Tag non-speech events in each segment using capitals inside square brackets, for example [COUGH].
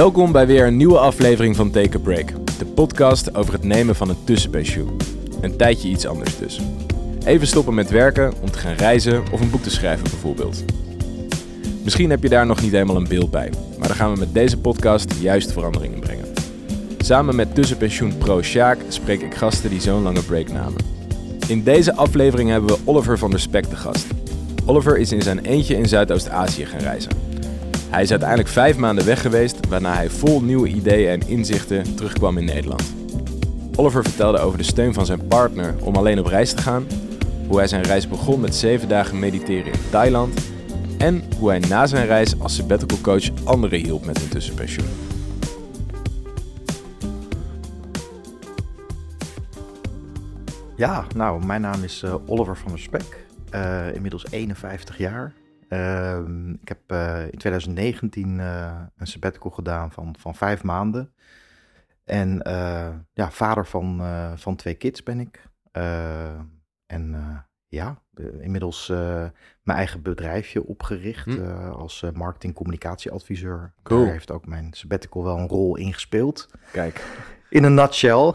Welkom bij weer een nieuwe aflevering van Take a Break, de podcast over het nemen van een tussenpensioen. Een tijdje iets anders dus. Even stoppen met werken om te gaan reizen of een boek te schrijven bijvoorbeeld. Misschien heb je daar nog niet helemaal een beeld bij, maar dan gaan we met deze podcast juist verandering in brengen. Samen met tussenpensioen pro Sjaak spreek ik gasten die zo'n lange break namen. In deze aflevering hebben we Oliver van der Spek te gast. Oliver is in zijn eentje in Zuidoost-Azië gaan reizen. Hij is uiteindelijk vijf maanden weg geweest, waarna hij vol nieuwe ideeën en inzichten terugkwam in Nederland. Oliver vertelde over de steun van zijn partner om alleen op reis te gaan, hoe hij zijn reis begon met zeven dagen mediteren in Thailand en hoe hij na zijn reis als sabbatical coach anderen hielp met hun tussenpensioen. Ja, nou, mijn naam is uh, Oliver van der Spek, uh, inmiddels 51 jaar. Uh, ik heb uh, in 2019 een sabbatical gedaan van, van vijf maanden. En ja, vader van, van twee kids ben ik. en ja, inmiddels mijn eigen bedrijfje opgericht hm. als marketing-communicatieadviseur. Cool. Daar heeft ook mijn sabbatical wel een rol in gespeeld. Kijk. In een nutshell.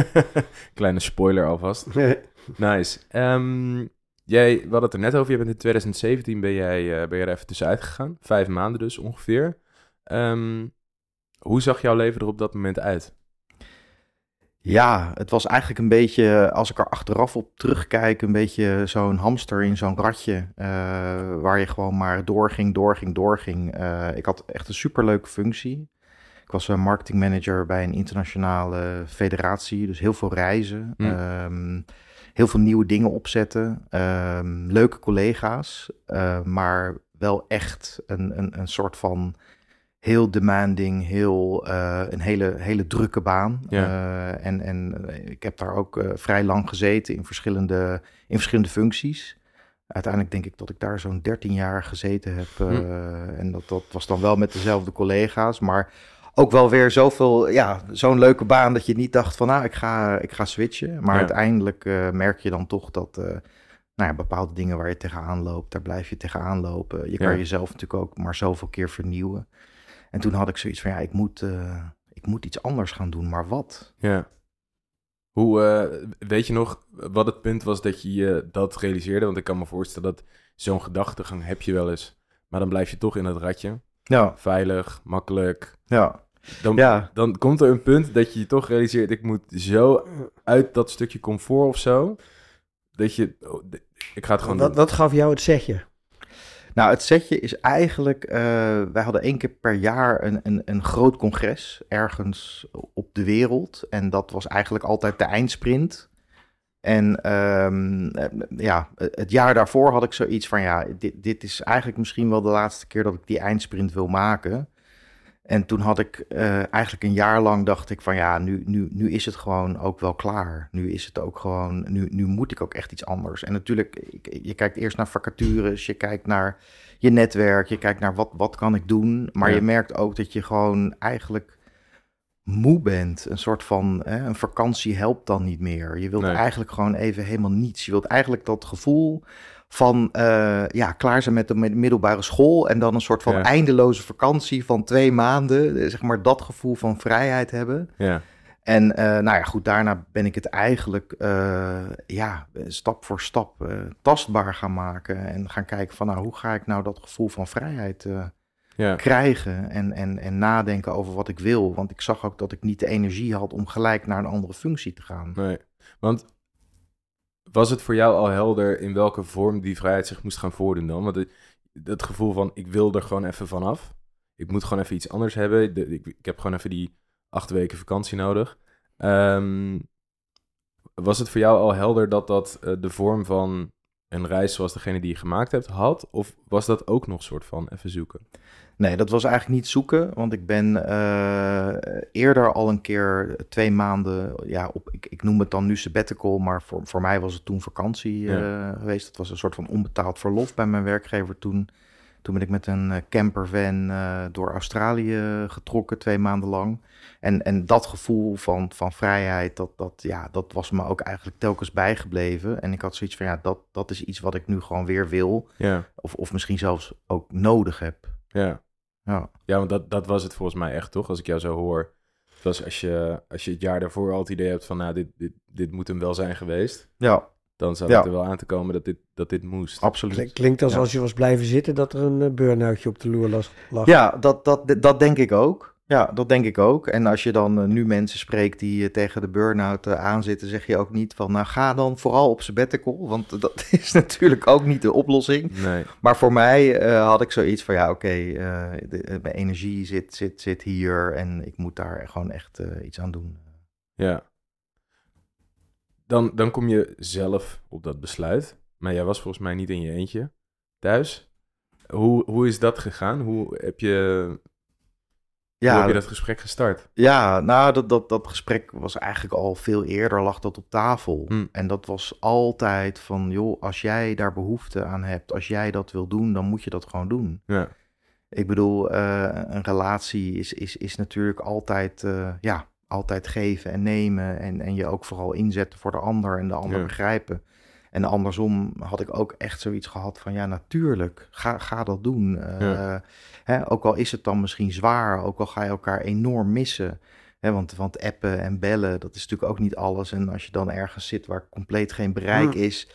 [LAUGHS] Kleine spoiler alvast. [LAUGHS] nice. Um, jij, we hadden het er net over. Je bent in 2017 ben jij, uh, ben jij er even tussenuit gegaan. Vijf maanden dus ongeveer. Um, hoe zag jouw leven er op dat moment uit? Ja, het was eigenlijk een beetje, als ik er achteraf op terugkijk, een beetje zo'n hamster in zo'n ratje. Uh, waar je gewoon maar doorging, doorging, doorging. Uh, ik had echt een superleuke functie. Ik was een marketingmanager bij een internationale federatie, dus heel veel reizen. Mm. Um, heel veel nieuwe dingen opzetten. Um, leuke collega's, uh, maar wel echt een, een, een soort van heel demanding, heel, uh, een hele, hele drukke baan. Ja. Uh, en, en ik heb daar ook vrij lang gezeten in verschillende, in verschillende functies. Uiteindelijk denk ik dat ik daar zo'n 13 jaar gezeten heb. Hm. En dat, dat was dan wel met dezelfde collega's. Maar ook wel weer zoveel, ja, zo'n leuke baan dat je niet dacht van, nou, ik ga, ik ga switchen. Maar uiteindelijk uh, merk je dan toch dat, uh, nou ja, bepaalde dingen waar je tegenaan loopt, daar blijf je tegenaan lopen. Je kan jezelf natuurlijk ook maar zoveel keer vernieuwen. En toen had ik zoiets van, ja, ik moet, uh, ik moet iets anders gaan doen, maar wat? Ja. Hoe, weet je nog wat het punt was dat je je dat realiseerde? Want ik kan me voorstellen dat zo'n gedachtegang heb je wel eens. Maar dan blijf je toch in het ratje. Ja. Veilig, makkelijk. Ja. Dan, ja. dan komt er een punt dat je je toch realiseert, ik moet zo uit dat stukje comfort of zo, dat je, oh, ik ga het gewoon wat, Wat gaf jou het setje? Nou, het setje is eigenlijk, uh, wij hadden één keer per jaar een, een, een groot congres ergens op de wereld. En dat was eigenlijk altijd de eindsprint. En um, ja, het jaar daarvoor had ik zoiets van, ja, dit, dit is eigenlijk misschien wel de laatste keer dat ik die eindsprint wil maken. En toen had ik uh, eigenlijk een jaar lang dacht ik van ja, nu, nu, nu is het gewoon ook wel klaar. Nu is het ook gewoon, nu, nu moet ik ook echt iets anders. En natuurlijk, je kijkt eerst naar vacatures, je kijkt naar je netwerk, je kijkt naar wat, wat kan ik doen. Maar je merkt ook dat je gewoon eigenlijk moe bent. Een soort van, hè, een vakantie helpt dan niet meer. Je wilt eigenlijk gewoon even helemaal niets. Je wilt eigenlijk dat gevoel van uh, ja, klaar zijn met de middelbare school en dan een soort van eindeloze vakantie van twee maanden, eh, zeg maar dat gevoel van vrijheid hebben. Ja. En uh, nou ja, goed, daarna ben ik het eigenlijk uh, ja, stap voor stap tastbaar gaan maken en gaan kijken van nou, hoe ga ik nou dat gevoel van vrijheid ja. krijgen en, en, en nadenken over wat ik wil. Want ik zag ook dat ik niet de energie had om gelijk naar een andere functie te gaan. Nee, want was het voor jou al helder in welke vorm die vrijheid zich moest gaan voordoen dan? Want het, gevoel van, ik wil er gewoon even vanaf. Ik moet gewoon even iets anders hebben. ik, ik, heb gewoon even die acht weken vakantie nodig. Um, was het voor jou al helder dat dat uh, de vorm van een reis zoals degene die je gemaakt hebt had? Of was dat ook nog soort van even zoeken? Nee, dat was eigenlijk niet zoeken, want ik ben uh, eerder al een keer twee maanden, ja, op, ik, ik noem het dan nu sabbatical, maar voor, voor mij was het toen vakantie uh, geweest. Het was een soort van onbetaald verlof bij mijn werkgever toen. Toen ben ik met een campervan uh, door Australië getrokken, twee maanden lang. En, en dat gevoel van, van vrijheid, dat, dat, ja, dat was me ook eigenlijk telkens bijgebleven. En ik had zoiets van, ja, dat, dat is iets wat ik nu gewoon weer wil. Ja. Of, of misschien zelfs ook nodig heb. Ja. Ja, Ja, want dat, dat was het volgens mij echt, toch? Als ik jou zo hoor. Het was als je, als je het jaar daarvoor al het idee hebt van... nou, dit, dit, dit moet hem wel zijn geweest... ja dan zou Ja. het er wel aan te komen dat dit, dat dit moest. absoluut. Klink- Klinkt als Ja. als je was blijven zitten dat er een eh, burn-outje op de loer las- lag. Ja, dat, dat, dat denk ik ook. Ja, dat denk ik ook. En als je dan eh, nu mensen spreekt die eh, tegen de burn-out aanzitten, zeg je ook niet van, nou ga dan vooral op sabbatical, want [LAUGHS] dat is natuurlijk ook niet de oplossing. Nee, Maar voor mij eh, had ik zoiets van, ja oké, de- mijn energie zit, zit, zit hier en ik moet daar gewoon echt eh, iets aan doen. ja. Dan, dan kom je zelf op dat besluit. Maar jij was volgens mij niet in je eentje thuis. Hoe, hoe is dat gegaan? Hoe heb je, hoe heb je dat gesprek gestart? Ja, nou, dat, dat, dat gesprek was eigenlijk al veel eerder, lag dat op tafel. Hm. En dat was altijd van, joh, als jij daar behoefte aan hebt, als jij dat wil doen, dan moet je dat gewoon doen. Ja, Ik bedoel, eh, een relatie is, is, is natuurlijk altijd, eh, ja, altijd geven en nemen. En, en je ook vooral inzetten voor de ander en de ander Ja. begrijpen. En andersom had ik ook echt zoiets gehad van, ja, natuurlijk, ga, ga dat doen. Ja. hè, ook al is het dan misschien zwaar, ook al ga je elkaar enorm missen. Hè, want, want appen en bellen, dat is natuurlijk ook niet alles. En als je dan ergens zit waar compleet geen bereik is...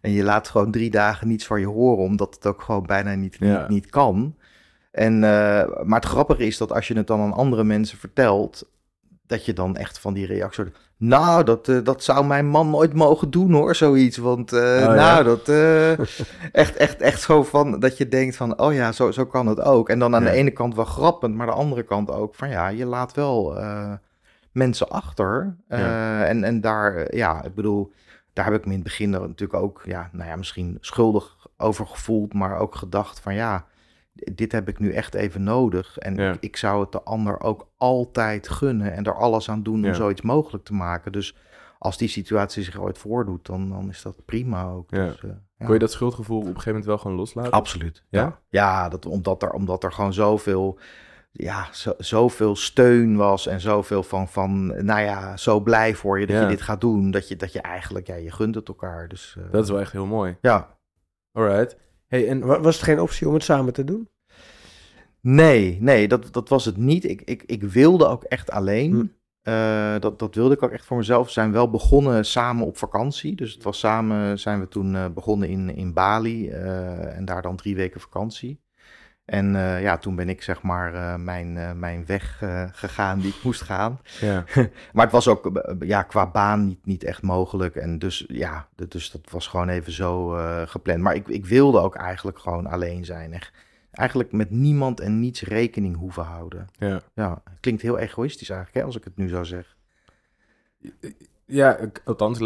en je laat gewoon drie dagen niets van je horen... omdat het ook gewoon bijna niet, Ja. niet, niet kan... En, eh, maar het grappige is dat als je het dan aan andere mensen vertelt, dat je dan echt van die reactie. Nou, dat, eh, dat zou mijn man nooit mogen doen hoor, zoiets. Want eh, ja? nou, dat eh, echt, echt, echt zo van dat je denkt van, oh ja, zo, zo kan het ook. En dan aan Ja. de ene kant wel grappend, maar aan de andere kant ook van ja, je laat wel mensen achter. Ja. En, en daar, ja, ik bedoel, daar heb ik me in het begin natuurlijk ook, ja, nou ja, misschien schuldig over gevoeld, maar ook gedacht van ja, dit heb ik nu echt even nodig. En Ja. ik, ik zou het de ander ook altijd gunnen en er alles aan doen om Ja. zoiets mogelijk te maken. Dus als die situatie zich ooit voordoet, dan, dan is dat prima ook. Ja. Dus, eh. Kon je dat schuldgevoel op een gegeven moment wel gewoon loslaten? Absoluut. Ja? Ja, dat, omdat, er, omdat er gewoon zoveel, ja, zo, zoveel steun was en zoveel van, van, nou ja, zo blij voor je dat Ja. je dit gaat doen. Dat je, dat je eigenlijk, ja, je gunt het elkaar. Dus, eh, Dat is wel echt heel mooi. Ja, Alright. Hey, en Wa- Was het geen optie om het samen te doen? nee, nee, dat, dat was het niet. Ik, ik, ik wilde ook echt alleen. Hm. Eh, dat, dat wilde ik ook echt voor mezelf. We zijn wel begonnen samen op vakantie. Dus het was samen, zijn we toen eh, begonnen in, in Bali. eh, en daar dan drie weken vakantie. En eh, ja, toen ben ik zeg maar eh, mijn, eh, mijn weg gegaan die ik moest gaan. ja, [LAUGHS] Maar het was ook ja, qua baan niet, niet echt mogelijk. En dus ja, dus dat was gewoon even zo gepland. Maar ik, ik wilde ook eigenlijk gewoon alleen zijn. Echt, eigenlijk met niemand en niets rekening hoeven houden. ja. Ja, het klinkt heel egoïstisch eigenlijk, hè, als ik het nu zo zeg. Ja, ik- althans,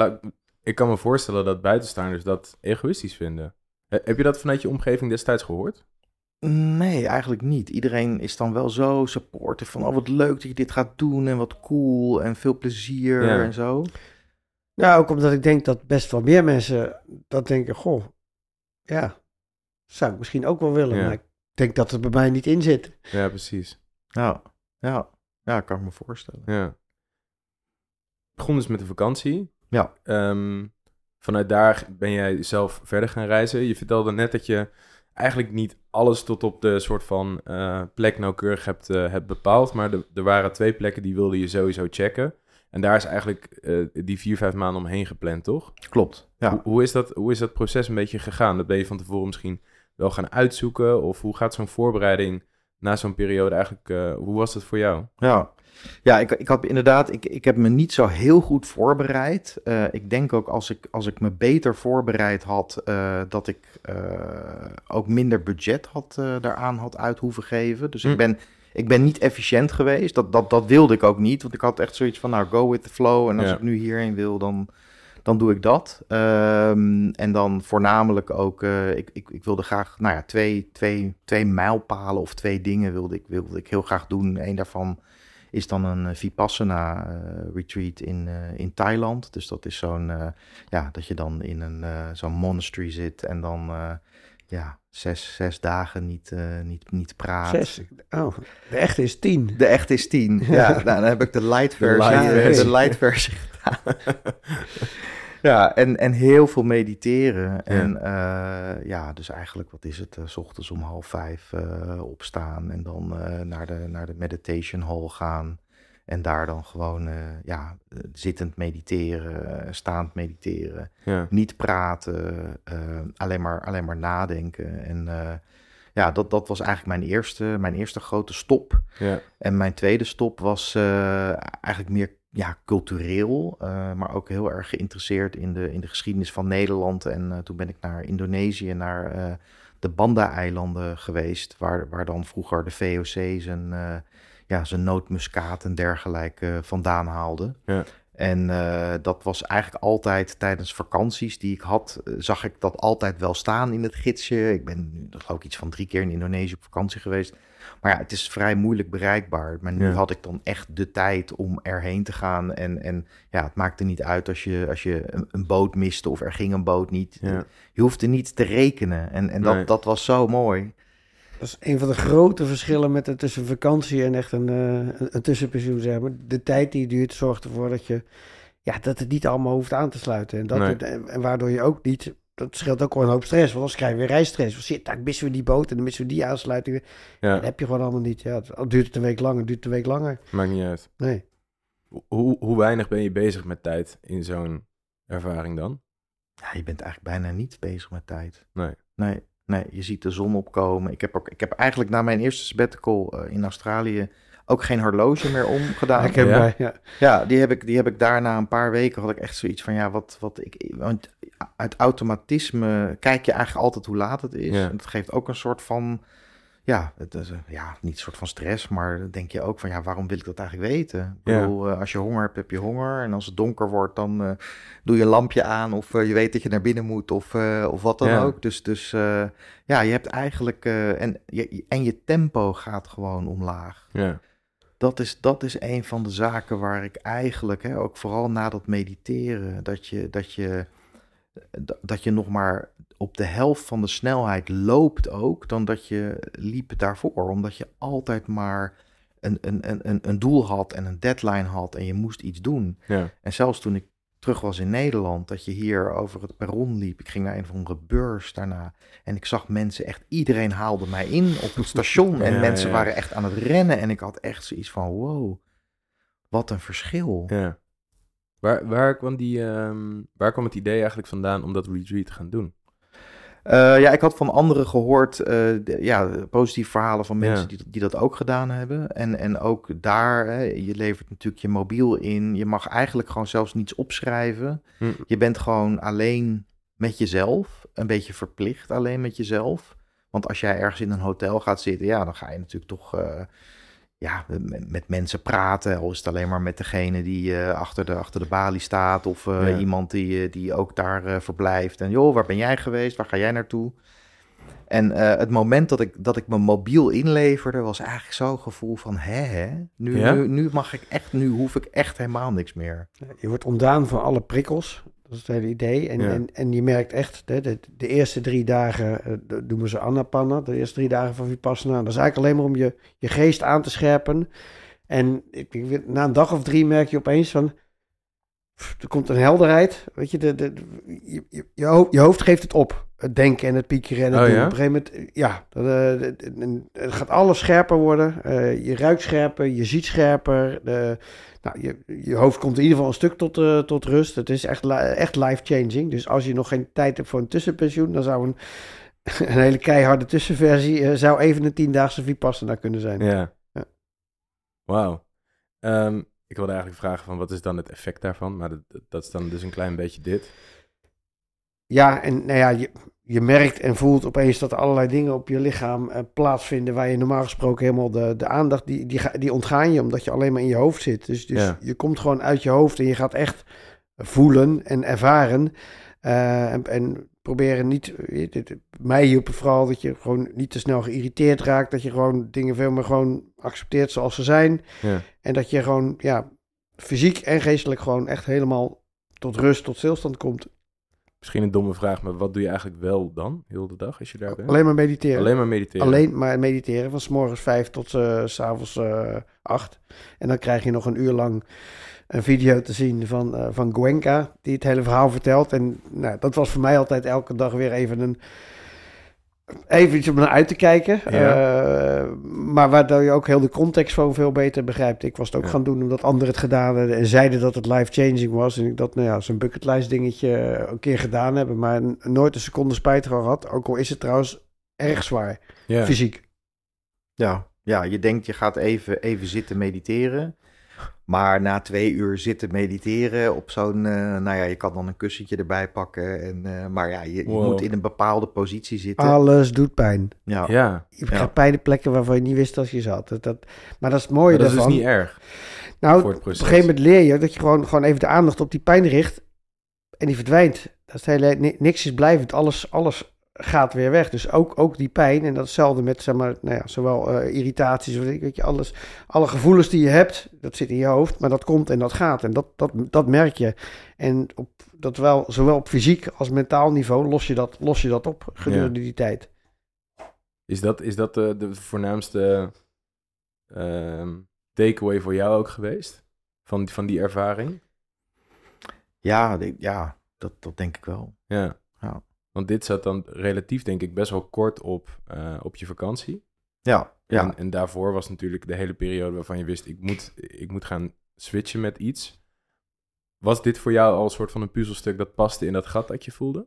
ik kan me voorstellen dat buitenstaanders dat egoïstisch vinden. Heb je dat vanuit je omgeving destijds gehoord? Nee, eigenlijk niet. Iedereen is dan wel zo supportive van, oh wat leuk dat je dit gaat doen en wat cool en veel plezier Ja. en zo. Nou, ook omdat ik denk dat best wel meer mensen dat denken, goh, ja, zou ik misschien ook wel willen. Ja. Maar ik denk dat het bij mij niet in zit. Ja, precies. Ja, ja, ja, kan ik me voorstellen. Ja. Begon dus met de vakantie. Ja. Ehm, vanuit daar ben jij zelf verder gaan reizen. Je vertelde net dat je eigenlijk niet alles tot op de soort van eh, plek nauwkeurig hebt, eh, hebt bepaald. Maar er- er waren twee plekken die wilde je sowieso checken. En daar is eigenlijk eh, die vier, vijf maanden omheen gepland, toch? Klopt, ja. Hoe, hoe, is dat, hoe is dat proces een beetje gegaan? Dat ben je van tevoren misschien wel gaan uitzoeken? Of hoe gaat zo'n voorbereiding na zo'n periode eigenlijk... hoe was dat voor jou? Ja, ja ik, ik had inderdaad, ik, ik heb me niet zo heel goed voorbereid. Eh, ik denk ook als ik, als ik me beter voorbereid had, eh, dat ik eh, ook minder budget had, daaraan had uit hoeven geven. Dus Hm. ik, ben, ik ben niet efficiënt geweest. Dat, dat, dat wilde ik ook niet, want ik had echt zoiets van, nou, go with the flow. En als Ja. ik nu hierheen wil, dan, dan doe ik dat. Ehm, en dan voornamelijk ook, ik, ik, ik wilde graag, nou ja, twee, twee, twee mijlpalen of twee dingen wilde ik, wilde ik heel graag doen. Eén daarvan is dan een eh, Vipassana eh, retreat in, eh, in Thailand. Dus dat is zo'n, ja, dat je dan in een, zo'n monastery zit en dan, ja, zes, zes dagen niet, niet, niet praat. Zes. Oh, de echte is tien. De echte is tien. Ja, [LAUGHS] nou, dan heb ik de light versie, light eh, versie. de light versie gedaan. [LAUGHS] Ja, en, en heel veel mediteren. En eh, ja, dus eigenlijk, wat is het? eh, s ochtends om half vijf eh, opstaan en dan naar, de, naar de meditation hall gaan. En daar dan gewoon ja, zittend mediteren, staand mediteren. Ja. Niet praten, alleen, maar, alleen maar nadenken. En ja, dat, dat was eigenlijk mijn eerste, mijn eerste grote stop. Ja. En mijn tweede stop was eigenlijk meer ja, cultureel, eh, maar ook heel erg geïnteresseerd in de, in de geschiedenis van Nederland. En eh, toen ben ik naar Indonesië, naar eh, de Banda-eilanden geweest, waar, waar dan vroeger de VOC zijn, ja, zijn nootmuskaat en dergelijke vandaan haalde. Ja. En eh, dat was eigenlijk altijd tijdens vakanties die ik had, eh, zag ik dat altijd wel staan in het gidsje. Ik ben nu, geloof ik, iets van drie keer in Indonesië op vakantie geweest. Maar ja, het is vrij moeilijk bereikbaar. Maar nu Ja. had ik dan echt de tijd om erheen te gaan. En, en ja, het maakte niet uit als je, als je een, een boot miste of er ging een boot niet. Ja. Je hoefde niet te rekenen. En, en dat, Nee. dat was zo mooi. Dat is een van de grote verschillen met het tussen vakantie en echt een, eh, een, een tussenpensioen, zeg maar. De tijd die duurt zorgt ervoor dat je, ja, dat het niet allemaal hoeft aan te sluiten. En, dat Nee. het- en, en waardoor je ook niet, dat scheelt ook wel een hoop stress. Want dan krijg je weer reisstress. Shit, dan missen we die boot en dan missen we die aansluiting. Ja. Dat heb je gewoon allemaal niet. Ja, het, al duurt het een week langer, duurt het een week langer. Maakt niet uit. Nee. Hoe, hoe weinig ben je bezig met tijd in zo'n ervaring dan? Ja, je bent eigenlijk bijna niet bezig met tijd. Nee. Nee, nee je ziet de zon opkomen. Ik heb, ook, ik heb eigenlijk na mijn eerste sabbatical eh, in Australië ook geen horloge meer omgedaan. Ik heb Ja? bij, ja. Ja, die heb, ik, die heb ik daarna een paar weken had ik echt zoiets van ja, wat, wat ik. Want uit automatisme kijk je eigenlijk altijd hoe laat het is. Ja. En dat geeft ook een soort van. Ja, het is, een- ja, niet een soort van stress, maar denk je ook van ja, waarom wil ik dat eigenlijk weten? Ik Ja. bedoel, eh, als je honger hebt, heb je honger. En als het donker wordt, dan eh, doe je een lampje aan of eh, je weet dat je naar binnen moet of, eh, of wat dan Ja. ook. Dus, dus eh, ja, je hebt eigenlijk. eh, en, je, en je tempo gaat gewoon omlaag Ja. dat is, dat is een van de zaken waar ik eigenlijk, hè, ook vooral na dat mediteren, dat je, dat, je, dat je nog maar op de helft van de snelheid loopt ook, dan dat je liep daarvoor. Omdat je altijd maar een, een, een, een, een doel had en een deadline had en je moest iets doen. Ja. En zelfs toen ik terug was in Nederland, dat je hier over het perron liep. Ik ging naar een of andere beurs daarna. En ik zag mensen echt, iedereen haalde mij in op het station. [LAUGHS] En Ja, mensen ja. waren echt aan het rennen. En ik had echt zoiets van, wow, wat een verschil. ja. Waar, waar, kwam die, ehm, waar kwam het idee eigenlijk vandaan om dat retreat te gaan doen? Eh, ja, ik had van anderen gehoord, eh, de- ja, positieve verhalen van mensen Ja. die, die dat ook gedaan hebben. En, en ook daar, hè, je levert natuurlijk je mobiel in. Je mag eigenlijk gewoon zelfs niets opschrijven. Hm. Je bent gewoon alleen met jezelf, een beetje verplicht alleen met jezelf. Want als jij ergens in een hotel gaat zitten, ja, dan ga je natuurlijk toch eh, ja, met, met mensen praten. Al is het alleen maar met degene die eh, achter, de, achter de balie staat. Of eh, Ja. iemand die, eh, die ook daar eh, verblijft. En joh, waar ben jij geweest? Waar ga jij naartoe? En eh, het moment dat ik, dat ik mijn mobiel inleverde, was eigenlijk zo'n gevoel van, hè, hè? Nu, Ja? nu, nu mag ik echt, nu hoef ik echt helemaal niks meer. Je wordt ontdaan van alle prikkels. Dat is het hele idee. En, Ja. en, en je merkt echt, de, de, de eerste drie dagen eh, dat noemen ze Anapanna, de eerste drie dagen van Vipassana. Dat is eigenlijk alleen maar om je, je geest aan te scherpen. En ik, na een dag of drie merk je opeens van, er komt een helderheid. Weet je, de, de, je, je, je hoofd, geeft het op. Het denken en het piekeren en het Oh, doen. ja? Op een gegeven moment, eh, ja, dat, eh, het gaat alles scherper worden. Eh, je ruikt scherper, je ziet scherper. De, nou, je, je hoofd komt in ieder geval een stuk tot, tot rust. Het is echt, echt life-changing. Dus als je nog geen tijd hebt voor een tussenpensioen, dan zou een, [LAUGHS] een hele keiharde tussenversie zou even een tiendaagse Vipassana kunnen zijn. Ja. Ja. Wauw. Ehm, ik wilde eigenlijk vragen van wat is dan het effect daarvan? Maar dat, dat is dan dus een klein beetje dit. Ja, en nou ja, je, je merkt en voelt opeens dat er allerlei dingen op je lichaam eh, plaatsvinden waar je normaal gesproken helemaal de, de aandacht, die, die, die ontgaan je omdat je alleen maar in je hoofd zit. Dus, dus Ja. je komt gewoon uit je hoofd en je gaat echt voelen en ervaren. Eh, en, en proberen niet, eh, mij hielp het vooral dat je gewoon niet te snel geïrriteerd raakt, dat je gewoon dingen veel meer gewoon accepteert zoals ze zijn. Ja. En dat je gewoon, ja, fysiek en geestelijk gewoon echt helemaal tot rust, tot stilstand komt. Misschien een domme vraag, maar wat doe je eigenlijk wel dan, heel de dag, als je daar bent? Alleen maar mediteren. Alleen maar mediteren. Alleen maar mediteren. Van s morgens vijf tot eh, s s'avonds eh acht. En dan krijg je nog een uur lang een video te zien van, eh, van Gwenka. Die het hele verhaal vertelt. En nou, dat was voor mij altijd elke dag weer even een... Even iets om naar uit te kijken. Ja. Eh, maar waardoor je ook heel de context gewoon veel beter begrijpt. Ik was het ook Ja. gaan doen omdat anderen het gedaan hadden. En zeiden dat het life-changing was. En ik dat, nou ja, zo'n bucketlijst dingetje een keer gedaan hebben. Maar nooit een seconde spijt van gehad. Ook al is het trouwens erg zwaar. Ja. Fysiek. Ja, ja, je denkt je gaat even, even zitten mediteren. Maar na twee uur zitten mediteren op zo'n... eh, nou ja, je kan dan een kussentje erbij pakken. En, eh, maar ja, je, je Wow. moet in een bepaalde positie zitten. Alles doet pijn. ja. Ja, Je Ja. krijgt pijn op plekken waarvan je niet wist dat je zat. Dat, dat, maar dat is het mooie maar dat is dus niet erg nou, voor het op een gegeven moment leer je dat je gewoon, gewoon even de aandacht op die pijn richt. En die verdwijnt. Dat is hele, ni- niks is blijvend. Alles, alles gaat weer weg. Dus ook, ook die pijn. En dat is hetzelfde met zeg maar, nou ja, zowel eh, irritaties. Weet je, alles, alle gevoelens die je hebt, dat zit in je hoofd. Maar dat komt en dat gaat. En dat, dat, dat merk je. En op, dat wel, zowel op fysiek als mentaal niveau los je dat, los je dat op gedurende die tijd. Is dat, is dat de, de voornaamste ehm, takeaway voor jou ook geweest? Van, van die ervaring? Ja, ja dat, dat denk ik wel. Ja. Ja. Want dit zat dan relatief, denk ik, best wel kort op, eh, op je vakantie. Ja, ja. En, en daarvoor was natuurlijk de hele periode waarvan je wist, ik moet, ik moet gaan switchen met iets. Was dit voor jou al een soort van een puzzelstuk dat paste in dat gat dat je voelde?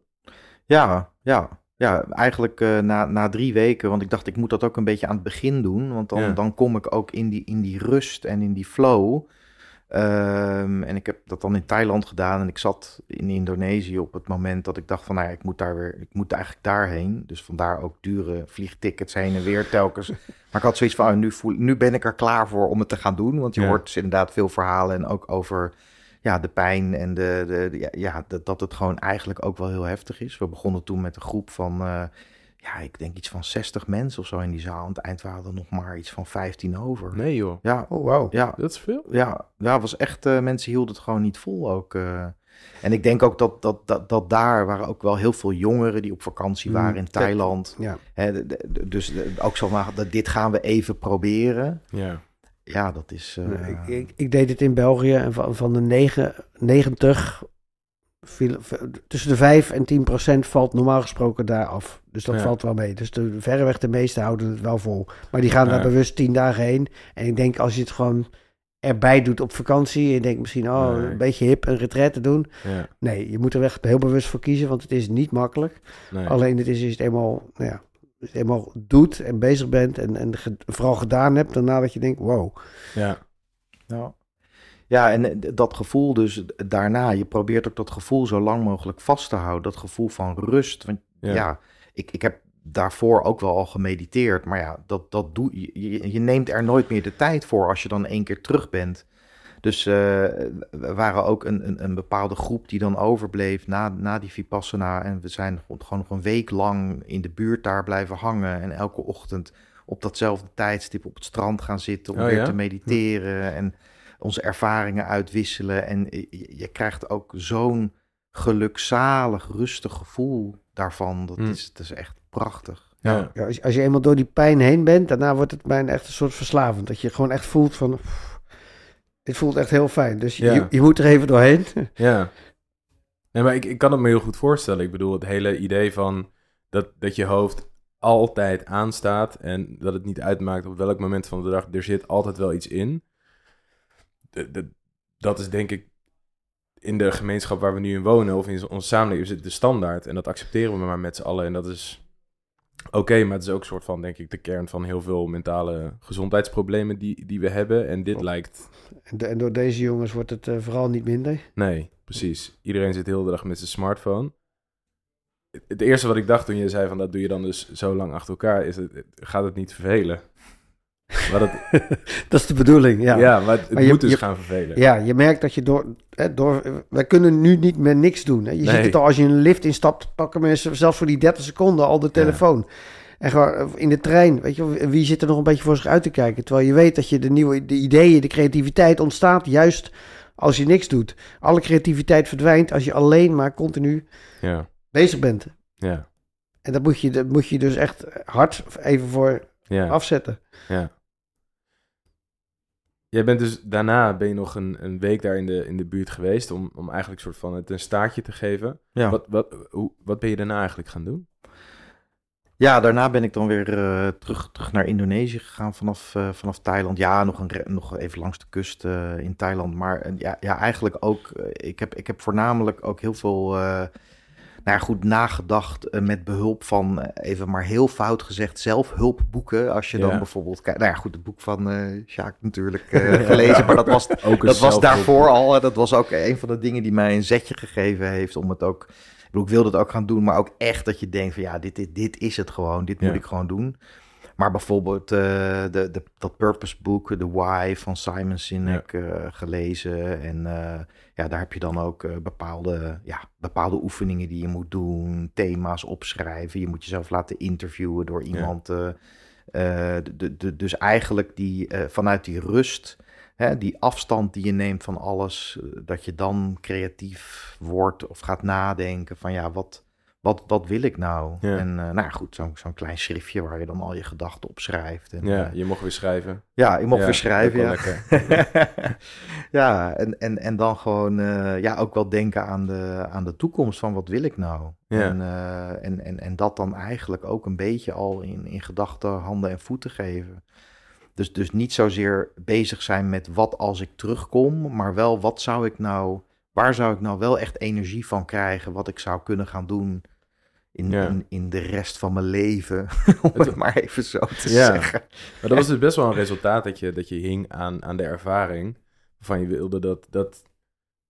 Ja, ja. Ja, eigenlijk eh, na, na drie weken, want ik dacht ik moet dat ook een beetje aan het begin doen, want dan, Ja. dan kom ik ook in die, in die rust en in die flow. Ehm, en ik heb dat dan in Thailand gedaan en ik zat in Indonesië op het moment dat ik dacht van, nou ja, ik moet daar weer, ik moet eigenlijk daarheen. Dus vandaar ook dure vliegtickets heen en weer telkens. [LAUGHS] Maar ik had zoiets van, oh, nu, voel, nu ben ik er klaar voor om het te gaan doen, want je Ja. hoort dus inderdaad veel verhalen en ook over ja, de pijn en de, de, de- ja, ja, dat, dat het gewoon eigenlijk ook wel heel heftig is. We begonnen toen met een groep van, eh, ja, ik denk iets van 60 mensen of zo in die zaal. Aan het eind waren er nog maar iets van 15 over. Nee joh, Ja, Oh, wauw. ja, dat is veel. ja, ja, was echt, eh, mensen hielden het gewoon niet vol ook. eh. En ik denk ook dat, dat, dat, dat daar waren ook wel heel veel jongeren die op vakantie Mm, waren in Thailand. Ja. Hè, de- de- dus de- ook zo van, dat dit gaan we even proberen. Ja, Ja, dat is... eh, Nee, ik, ik, ik deed het in België en van, van de negen, 90, viel, tussen de 5 en 10 procent valt normaal gesproken daar af. Dus dat Ja. valt wel mee. Dus de, verreweg de meeste houden het wel vol. Maar die gaan Ja. daar bewust 10 dagen heen. En ik denk als je het gewoon erbij doet op vakantie. En je denkt misschien, oh, Nee. een beetje hip een retraite doen. ja, Nee, je moet er echt heel bewust voor kiezen, want het is niet makkelijk. nee. Alleen het is, als je het eenmaal, nou ja, als je het eenmaal doet en bezig bent en, en ge- vooral gedaan hebt, daarna dat je denkt, wow. Ja, Ja. Ja, en eh, dat gevoel dus daarna, je probeert ook dat gevoel zo lang mogelijk vast te houden. Dat gevoel van rust. Want Ja. ja, ik, ik heb daarvoor ook wel al gemediteerd. Maar ja, dat, dat doe, je, je, neemt er nooit meer de tijd voor als je dan één keer terug bent. Dus eh, we waren ook een, een, een bepaalde groep die dan overbleef na, na die Vipassana. En we zijn gewoon nog een week lang in de buurt daar blijven hangen. En elke ochtend op datzelfde tijdstip op het strand gaan zitten om Oh weer ja? te mediteren. En onze ervaringen uitwisselen. En je, je krijgt ook zo'n gelukzalig, rustig gevoel daarvan. Dat, Mm. is, dat is echt prachtig. ja. Ja, als, als je eenmaal door die pijn heen bent, daarna wordt het bijna echt een soort verslavend. Dat je gewoon echt voelt van, pff, dit voelt echt heel fijn. Dus je, Ja. je, je moet er even doorheen. [LAUGHS] Ja. Nee, maar ik, ik kan het me heel goed voorstellen. Ik bedoel, het hele idee van dat, dat je hoofd altijd aanstaat en dat het niet uitmaakt op welk moment van de dag, er zit altijd wel iets in. De, de, dat is denk ik in de gemeenschap waar we nu in wonen of in onze samenleving is het de standaard en dat accepteren we maar met z'n allen en dat is oké, maar het is ook een soort van, denk ik, de kern van heel veel mentale gezondheidsproblemen die, die we hebben en dit lijkt En, de- en door deze jongens wordt het eh, vooral niet minder. Nee, precies. Iedereen zit de hele dag met zijn smartphone. Het- Het eerste wat ik dacht toen je zei van dat doe je dan dus zo lang achter elkaar, is het, gaat het niet vervelen? Maar dat, [LAUGHS] dat is de bedoeling, ja. ja. maar het, je- moet dus je- gaan vervelen. Ja, je merkt dat je door, hè, door... Wij kunnen nu niet meer niks doen. Hè. Je Nee. ziet het al als je in een lift instapt, pakken mensen zelfs voor die 30 seconden al de telefoon. En gewoon eh, in de trein, weet je, wie zit er nog een beetje voor zich uit te kijken? Terwijl je weet dat je de nieuwe de ideeën, de creativiteit ontstaat juist als je niks doet. Alle creativiteit verdwijnt als je alleen maar continu Ja, bezig bent. ja, En dat moet je, dat moet je dus echt hard even voor ja. afzetten. Ja. Jij bent dus daarna ben je nog een, een week daar in de, in de buurt geweest om, om eigenlijk soort van het een staartje te geven. Ja. Wat, wat, hoe, wat ben je daarna eigenlijk gaan doen? Ja, daarna ben ik dan weer eh, terug, terug naar Indonesië gegaan vanaf, eh, vanaf Thailand. Ja, nog, een, nog even langs de kust eh, in Thailand. Maar ja, ja, eigenlijk ook, ik, heb, ik heb voornamelijk ook heel veel, nou goed nagedacht eh, met behulp van, eh, even maar heel fout gezegd, zelfhulpboeken. Als je Ja. dan bijvoorbeeld kijkt, nou ja, goed, het boek van eh Sjaak natuurlijk [LAUGHS] gelezen, maar dat was dat was daarvoor al. Dat was ook een van de dingen die mij een zetje gegeven heeft om het ook. Ik, bedoel, ik wilde het ook gaan doen, maar ook echt dat je denkt van ja, dit, dit, dit is het gewoon. Dit moet ik gewoon doen. Maar bijvoorbeeld eh, de, de, dat purpose boek, The Why van Simon Sinek eh, gelezen. En eh, ja, daar heb je dan ook bepaalde, ja, bepaalde oefeningen die je moet doen. Thema's opschrijven. Je moet jezelf laten interviewen door iemand. de, de, dus eigenlijk die, vanuit die rust, hè, die afstand die je neemt van alles, dat je dan creatief wordt of gaat nadenken van ja, wat, wat, wat wil ik nou? Ja. En eh, nou ja, goed, zo'n zo'n klein schriftje waar je dan al je gedachten op schrijft. En, Ja, eh, je mocht weer schrijven. ja, ik mocht Ja, weer schrijven, ja. [LAUGHS] ja, en, en, en dan gewoon eh, ja, ook wel denken aan de, aan de toekomst van wat wil ik nou? Ja. En, en, en, en dat dan eigenlijk ook een beetje al in, in gedachten, handen en voeten geven. Dus, dus niet zozeer bezig zijn met wat als ik terugkom, maar wel wat zou ik nou, waar zou ik nou wel echt energie van krijgen, wat ik zou kunnen gaan doen in, Ja. in, in de rest van mijn leven, [LAUGHS] om het maar even zo te Ja. zeggen. Maar dat was dus best wel een resultaat dat je, dat je hing aan, aan de ervaring. Waarvan je wilde dat, dat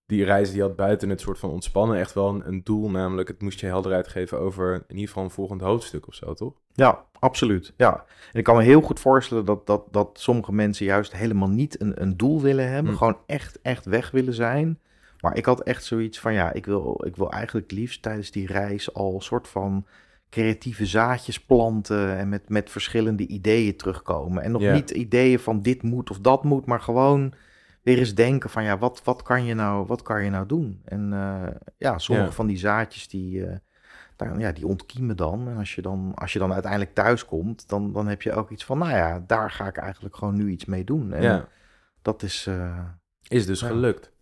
die reis die je had buiten het soort van ontspannen echt wel een, een doel. Namelijk, het moest je helderheid geven over in ieder geval een volgend hoofdstuk of zo, toch? Ja, absoluut. Ja. En ik kan me heel goed voorstellen dat, dat, dat sommige mensen juist helemaal niet een, een doel willen hebben. Hm. Gewoon echt, echt weg willen zijn. Maar ik had echt zoiets van, ja, ik wil, ik wil eigenlijk liefst tijdens die reis al een soort van creatieve zaadjes planten en met, met verschillende ideeën terugkomen. En nog Ja. niet ideeën van dit moet of dat moet, maar gewoon weer eens denken van, ja, wat, wat, kan, je nou, wat kan je nou doen? En eh, ja, sommige Ja. van die zaadjes die... eh, daar, ja, die ontkiemen dan. En als je dan, als je dan uiteindelijk thuis komt, dan, dan heb je ook iets van, nou ja, daar ga ik eigenlijk gewoon nu iets mee doen. En ja, dat is, eh, is dus Ja. gelukt.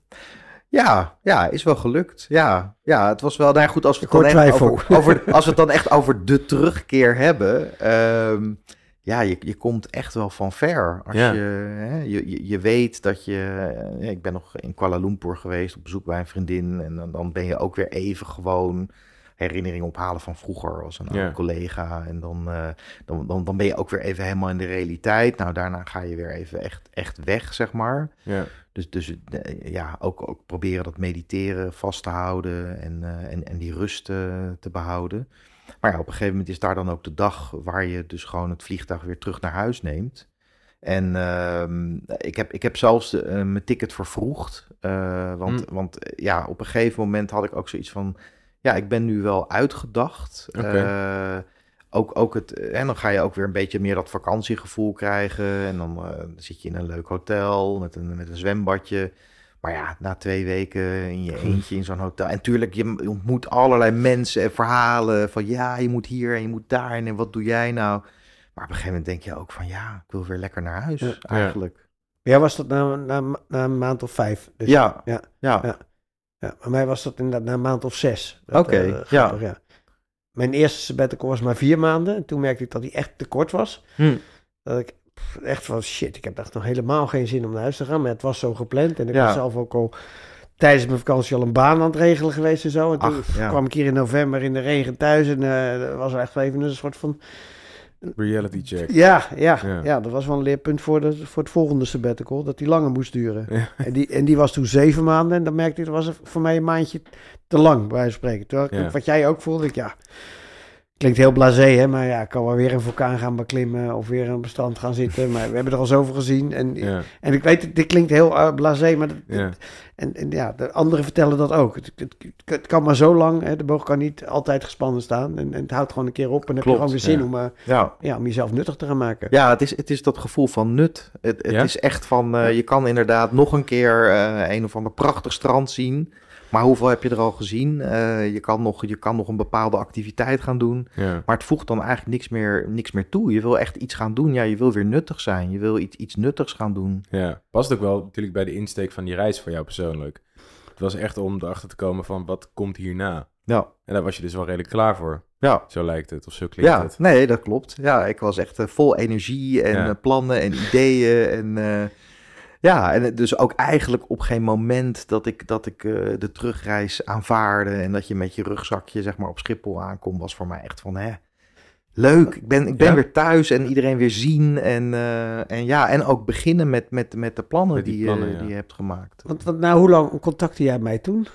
Ja, ja, is wel gelukt. Ja, ja het was wel, nou ja, goed, als we het dan echt over, over, [LAUGHS] als we het dan echt over de terugkeer hebben, ehm, ja, je, je komt echt wel van ver. Als Ja. je, hè, je, je, je weet dat je, eh, ik ben nog in Kuala Lumpur geweest op bezoek bij een vriendin en dan, dan ben je ook weer even gewoon herinneringen ophalen van vroeger als een oude collega. En dan, eh, dan, dan, dan ben je ook weer even helemaal in de realiteit. Nou, daarna ga je weer even echt, echt weg, zeg maar. Ja, Dus, dus eh, ja, ook, ook proberen dat mediteren vast te houden en, eh, en, en die rust te behouden. Maar ja, op een gegeven moment is daar dan ook de dag waar je dus gewoon het vliegtuig weer terug naar huis neemt. En ehm, ik, heb, ik heb zelfs mijn ticket vervroegd. want, Hmm. want ja, op een gegeven moment had ik ook zoiets van... Ja, ik ben nu wel uitgedacht. Eh, ook, ook het, en dan ga je ook weer een beetje meer dat vakantiegevoel krijgen. En dan eh, zit je in een leuk hotel met een, met een zwembadje. Maar ja, na twee weken in je [LAUGHS] eentje in zo'n hotel. En tuurlijk, je ontmoet allerlei mensen en verhalen van ja, je moet hier en je moet daar en wat doe jij nou? Maar op een gegeven moment denk je ook van ja, ik wil weer lekker naar huis Ja. eigenlijk. Ja, was dat na, na, na een maand of vijf? Dus, Ja, ja. ja. Ja. Ja, bij mij was dat inderdaad na een maand of zes. Oké, eh, grappig, ja. Mijn eerste sabbatical was maar vier maanden. En toen merkte ik dat die echt te kort was. Hm. Dat ik pff, echt van shit, ik heb echt nog helemaal geen zin om naar huis te gaan. Maar het was zo gepland. En ik Ja. was zelf ook al tijdens mijn vakantie al een baan aan het regelen geweest en zo. En toen Ach, ja. kwam ik hier in november in de regen thuis. En dat was echt wel even een soort van... reality check. Ja, ja, Ja. ja. dat was wel een leerpunt voor, de, voor het volgende sabbatical. Dat die langer moest duren. Ja. En, die, en die was toen zeven maanden. En dan merkte ik, dat was voor mij een maandje te lang, bij wijze van spreken. Terwijl wat jij ook voelde, ik, ja, klinkt heel blasé, hè? Maar ja, ik kan wel weer een vulkaan gaan beklimmen of weer een bestand gaan zitten. Maar we hebben er al zoveel gezien. En, Ja, en ik weet, het- dit klinkt heel uh, blasé, maar dat- ja, en, en ja, de anderen vertellen dat ook. Het, het, het kan maar zo lang, hè? de boog kan niet altijd gespannen staan. En, en het houdt gewoon een keer op en dan heb je gewoon weer zin ja. om, eh, Ja, ja, om jezelf nuttig te gaan maken. Ja, het is, het is dat gevoel van nut. Het, het Ja? is echt van, eh, je kan inderdaad nog een keer eh, een of ander prachtig strand zien. Maar hoeveel heb je er al gezien? Eh, je, kan nog, je kan nog een bepaalde activiteit gaan doen. ja. Maar het voegt dan eigenlijk niks meer, niks meer toe. Je wil echt iets gaan doen. Ja, je wil weer nuttig zijn. Je wil iets, iets nuttigs gaan doen. Ja, past ook wel natuurlijk bij de insteek van die reis voor jou persoonlijk. Het was echt om erachter te komen van wat komt hierna. Ja, En daar was je dus wel redelijk klaar voor. ja. Zo lijkt het, of zo klinkt Ja, het. nee, dat klopt. Ja, ik was echt eh, vol energie en Ja. eh, plannen en ideeën. En ja, en het- dus ook eigenlijk op geen moment dat ik, dat ik eh, de terugreis aanvaarde en dat je met je rugzakje zeg maar op Schiphol aankomt, was voor mij echt van hè. Leuk, ik ben, ik ben Ja. weer thuis en iedereen weer zien. En, eh, en ja, en ook beginnen met, met, met de plannen, Met die die, plannen, je, ja. die je hebt gemaakt. Want, want nou, hoe lang contacte jij mij toen?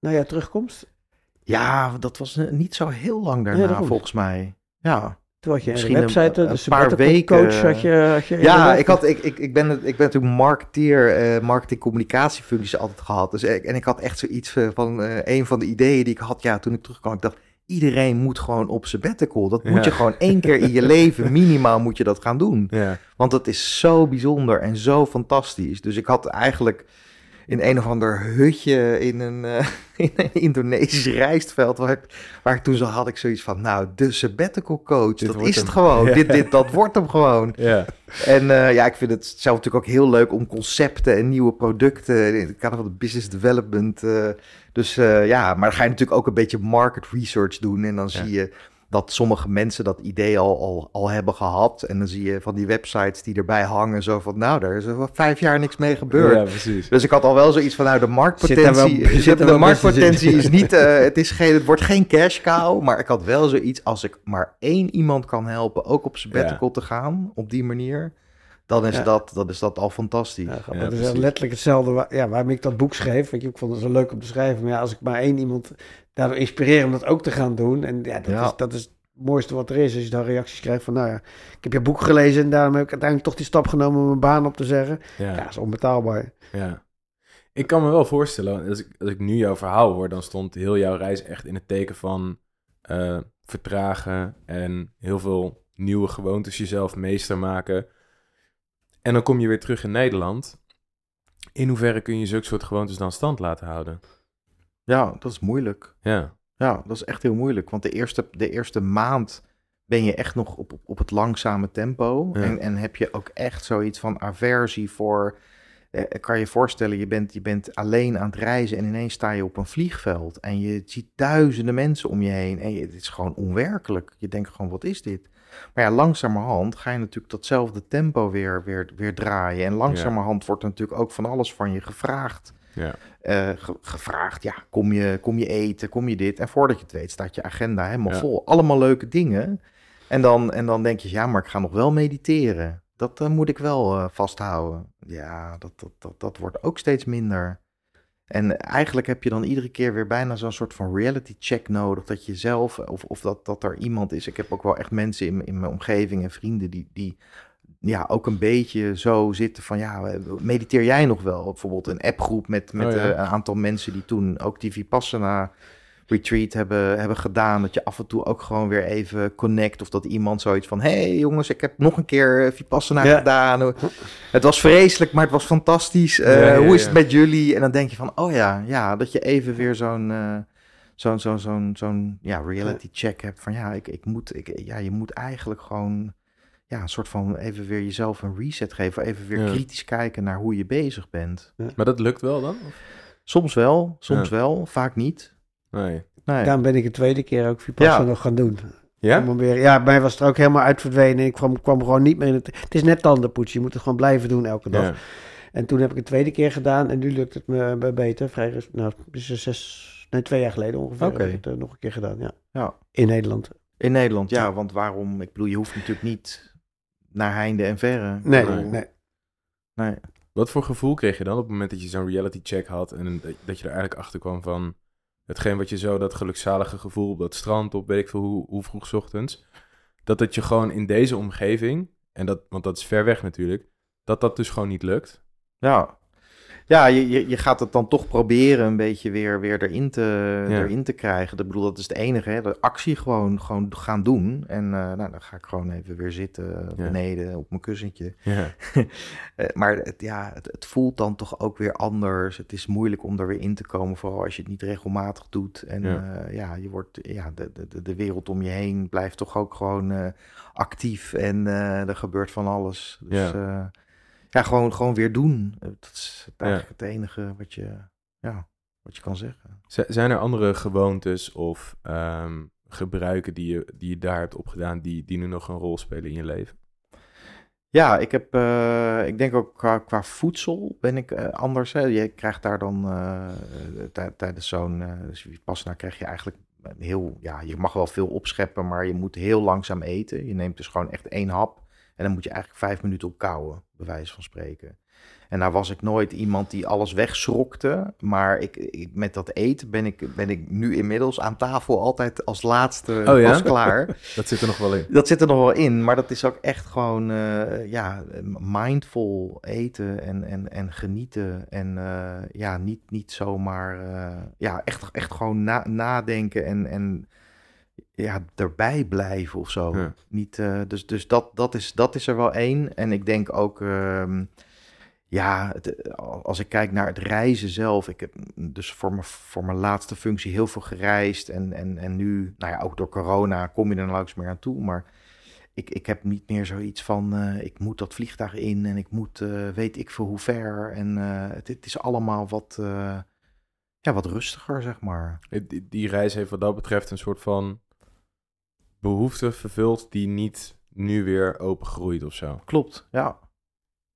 Na jouw terugkomst? Ja, dat was eh, niet zo heel lang daarna volgens mij. Ja, Toen had je Misschien een website, een dus de paar weken, coach had je, had je Ja, inderdaad. ik, had, ik, ik, ik, ben, het- ik ben natuurlijk marketeer, eh marketing communicatiefuncties altijd gehad. Dus, ik- en ik had echt zoiets eh, van, eh, een van de ideeën die ik had, ja, toen ik terugkwam, ik dacht, iedereen moet gewoon op sabbatical. Dat moet Ja. je gewoon één keer in je [LAUGHS] leven, minimaal moet je dat gaan doen. Ja, Want dat is zo bijzonder en zo fantastisch. Dus ik had eigenlijk in een of ander hutje in een, eh, [LAUGHS] in een Indonesisch rijstveld, waar ik, waar toen zo had, ik zoiets van, nou, de sabbatical coach, Dit dat is hem. het gewoon. [LAUGHS] Ja. Dit, dit, dat wordt hem gewoon. ja, En eh, ja, ik vind het zelf natuurlijk ook heel leuk om concepten en nieuwe producten in het kader van de business development. eh, dus ja, maar dan ga je natuurlijk ook een beetje market research doen. En dan Ja. zie je dat sommige mensen dat idee al, al, al hebben gehad. En dan zie je van die websites die erbij hangen, zo van, nou, daar is er vijf jaar niks mee gebeurd. ja, precies. Dus ik had al wel zoiets van, nou, de marktpotentie, [LAUGHS] wel- zit de marktpotentie is niet, eh, het, is geen, het wordt geen cash cow, maar ik had wel zoiets, als ik maar één iemand kan helpen, ook op sabbatical te gaan, op die manier, dan is, Ja. dat, dan is dat al fantastisch. Ja, dat is precies. letterlijk hetzelfde waar, ja, waarom ik dat boek schreef. Want je, ik vond het zo leuk om te schrijven. Maar ja, als ik maar één iemand daardoor inspireer om dat ook te gaan doen. En ja, dat. Is, dat is het mooiste wat er is. Als je dan reacties krijgt van, nou ja, ik heb je boek gelezen en daarom heb ik uiteindelijk toch die stap genomen om mijn baan op te zeggen. Ja, Ja, dat is onbetaalbaar. ja. Ik kan me wel voorstellen, als ik, als ik nu jouw verhaal hoor, dan stond heel jouw reis echt in het teken van eh, vertragen en heel veel nieuwe gewoontes jezelf meester maken. En dan kom je weer terug in Nederland. In hoeverre kun je zulke soort gewoontes dan stand laten houden? Ja, dat is moeilijk. Ja, Ja, dat is echt heel moeilijk, want de eerste, de eerste maand ben je echt nog op, op, het langzame tempo. Ja. En, en heb je ook echt zoiets van aversie voor... Eh, kan je je voorstellen, je bent, je bent alleen aan het reizen en ineens sta je op een vliegveld. En je ziet duizenden mensen om je heen en je, het is gewoon onwerkelijk. Je denkt gewoon, wat is dit? Maar ja, langzamerhand ga je natuurlijk datzelfde tempo weer, weer, weer draaien. En langzamerhand wordt er natuurlijk ook van alles van je gevraagd ja, eh, ge- gevraagd, ja, kom je, kom je eten, kom je dit? En voordat je het weet staat je agenda helemaal Ja. vol. Allemaal leuke dingen. En dan, en dan denk je, ja, maar ik ga nog wel mediteren. Dat eh, moet ik wel eh, vasthouden. Ja, dat, dat, dat, dat wordt ook steeds minder. En eigenlijk heb je dan iedere keer weer bijna zo'n soort van reality check nodig. Dat je zelf, of, of dat, dat er iemand is. Ik heb ook wel echt mensen in, in mijn omgeving en vrienden die, die ja, ook een beetje zo zitten van, ja, mediteer jij nog wel? Bijvoorbeeld een appgroep met, met Oh, ja. eh, een aantal mensen die toen ook die Vipassana retreat hebben, hebben gedaan. Dat je af en toe ook gewoon weer even connect. Of dat iemand zoiets van, hey jongens, ik heb nog een keer Vipassana Ja. gedaan. Het was vreselijk, maar het was fantastisch. Eh, Ja, ja, hoe is het met jullie? En dan denk je van, oh ja, ja dat je even weer zo'n... eh, Zo'n zo'n zo'n zo'n ja, reality check hebt van ja, ik, ik moet, ik, ja, je moet eigenlijk gewoon ja, een soort van even weer jezelf een reset geven. Even weer Ja. kritisch kijken naar hoe je bezig bent. maar dat lukt wel dan? Soms wel, soms Ja. wel, vaak niet. Nee. Nee. Daarom ben ik een tweede keer ook Vipassana Ja. nog gaan doen. Ja? Om weer, ja, bij mij was het er ook helemaal uit verdwenen. Ik kwam, kwam gewoon niet meer in het... Het is net tandenpoetsen. Je moet het gewoon blijven doen elke dag. Ja. En toen heb ik het tweede keer gedaan en nu lukt het me be- beter. Vrij, nou, er zes, nee, twee jaar geleden ongeveer. Oké. Heb ik het eh, nog een keer gedaan, ja. Ja. In Nederland. In Nederland, ja, want waarom? Ik bedoel, je hoeft natuurlijk niet naar heinde en verre. Nee, Nee. nee. Nee. Wat voor gevoel kreeg je dan op het moment dat je zo'n reality check had en dat je er eigenlijk achter kwam van, hetgeen wat je zo, dat gelukzalige gevoel op dat strand, op weet ik veel hoe, vroeg ochtends, dat het je gewoon in deze omgeving, en dat, want dat is ver weg natuurlijk, dat dat dus gewoon niet lukt. Ja, ja je, je, je gaat het dan toch proberen een beetje weer, weer erin, te, Ja. erin te krijgen. Ik bedoel, dat is het enige, hè? de actie gewoon, gewoon gaan doen. En eh, nou, dan ga ik gewoon even weer zitten Ja. beneden op mijn kussentje. Ja, [LAUGHS] Eh, maar het, ja, het, het voelt dan toch ook weer anders. Het is moeilijk om er weer in te komen, vooral als je het niet regelmatig doet. En Ja. ja, ja je wordt, ja, de, de, de- wereld om je heen blijft toch ook gewoon eh, actief en eh, er gebeurt van alles. Dus Ja. Ja, gewoon, gewoon weer doen. Eh, Dat is Ja. eigenlijk het enige wat je, ja, wat je kan zeggen. Z- Zijn er andere gewoontes of ehm, gebruiken die je, die je daar hebt opgedaan, die, die nu nog een rol spelen in je leven? Ja, ik heb, eh, ik denk ook qua, qua voedsel ben ik eh, anders. Hè. Je krijgt daar dan tij- tijdens zo'n dus Vipassana krijg je eigenlijk heel, ja, je mag wel veel opscheppen, maar je moet heel langzaam eten. Je neemt dus gewoon echt één hap en dan moet je eigenlijk vijf minuten op kouwen, bij wijze van spreken. En nou was ik nooit iemand die alles wegschrokte, maar ik, ik, met dat eten ben ik, ben ik nu inmiddels aan tafel altijd als laatste Oh ja? klaar. [LAUGHS] Dat zit er nog wel in. Dat zit er nog wel in, maar dat is ook echt gewoon eh, ja, mindful eten en, en, en genieten. En eh, ja, niet, niet zomaar, eh, ja, echt, echt gewoon na, nadenken en, en ja, erbij blijven of zo. Ja. Niet, eh, dus dus dat, dat, is, dat is er wel één. En ik denk ook, ehm, ja, het, als ik kijk naar het reizen zelf. Ik heb dus voor mijn, voor mijn laatste functie heel veel gereisd. En, en, en nu, nou ja, ook door corona kom je er nauwelijks meer aan toe. Maar ik, ik heb niet meer zoiets van, eh, ik moet dat vliegtuig in en ik moet, eh, weet ik veel hoe ver. En eh, het, het is allemaal wat, eh, ja, wat rustiger, zeg maar. Die, die reis heeft wat dat betreft een soort van behoefte vervuld die niet nu weer opengroeit of zo. Klopt, ja.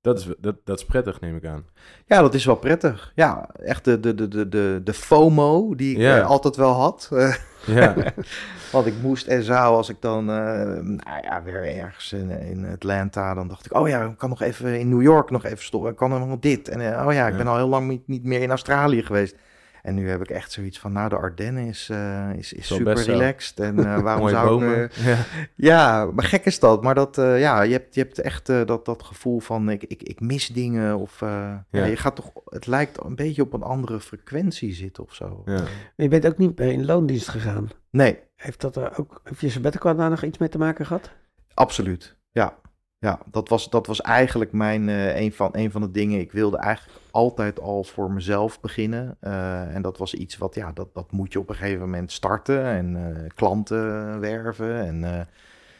Dat is, dat, dat is prettig, neem ik aan. Ja, dat is wel prettig. Ja, echt de, de, de, de, de, FOMO die ik Ja. eh, altijd wel had. [LAUGHS] Ja, [LAUGHS] Want ik moest en zou als ik dan, eh, nou ja, weer ergens in, in Atlanta, dan dacht ik, oh ja, ik kan nog even in New York nog even stoppen. Ik kan nog dit. En eh, oh ja, ik Ja. ben al heel lang niet, niet meer in Australië geweest. En nu heb ik echt zoiets van, nou, de Ardennen is, eh, is, is super relaxed. En eh, [LAUGHS] waarom mooie zou bomen. ik... eh, ja. ja, maar gek is dat. Maar dat, eh, ja, je hebt, je hebt echt eh, dat, dat gevoel van, ik, ik, ik mis dingen. Of eh, ja. Ja. je gaat toch, het lijkt een beetje op een andere frequentie zitten of zo. Ja. Maar je bent ook niet meer in loondienst gegaan. Nee, Heeft dat er ook, heeft je sabbatical daar nog iets mee te maken gehad? Absoluut, ja. Ja, dat was, dat was eigenlijk mijn, eh, een, van, een van de dingen. Ik wilde eigenlijk altijd al voor mezelf beginnen. Eh, en dat was iets wat, ja, dat, dat moet je op een gegeven moment starten. En eh, klanten werven. En,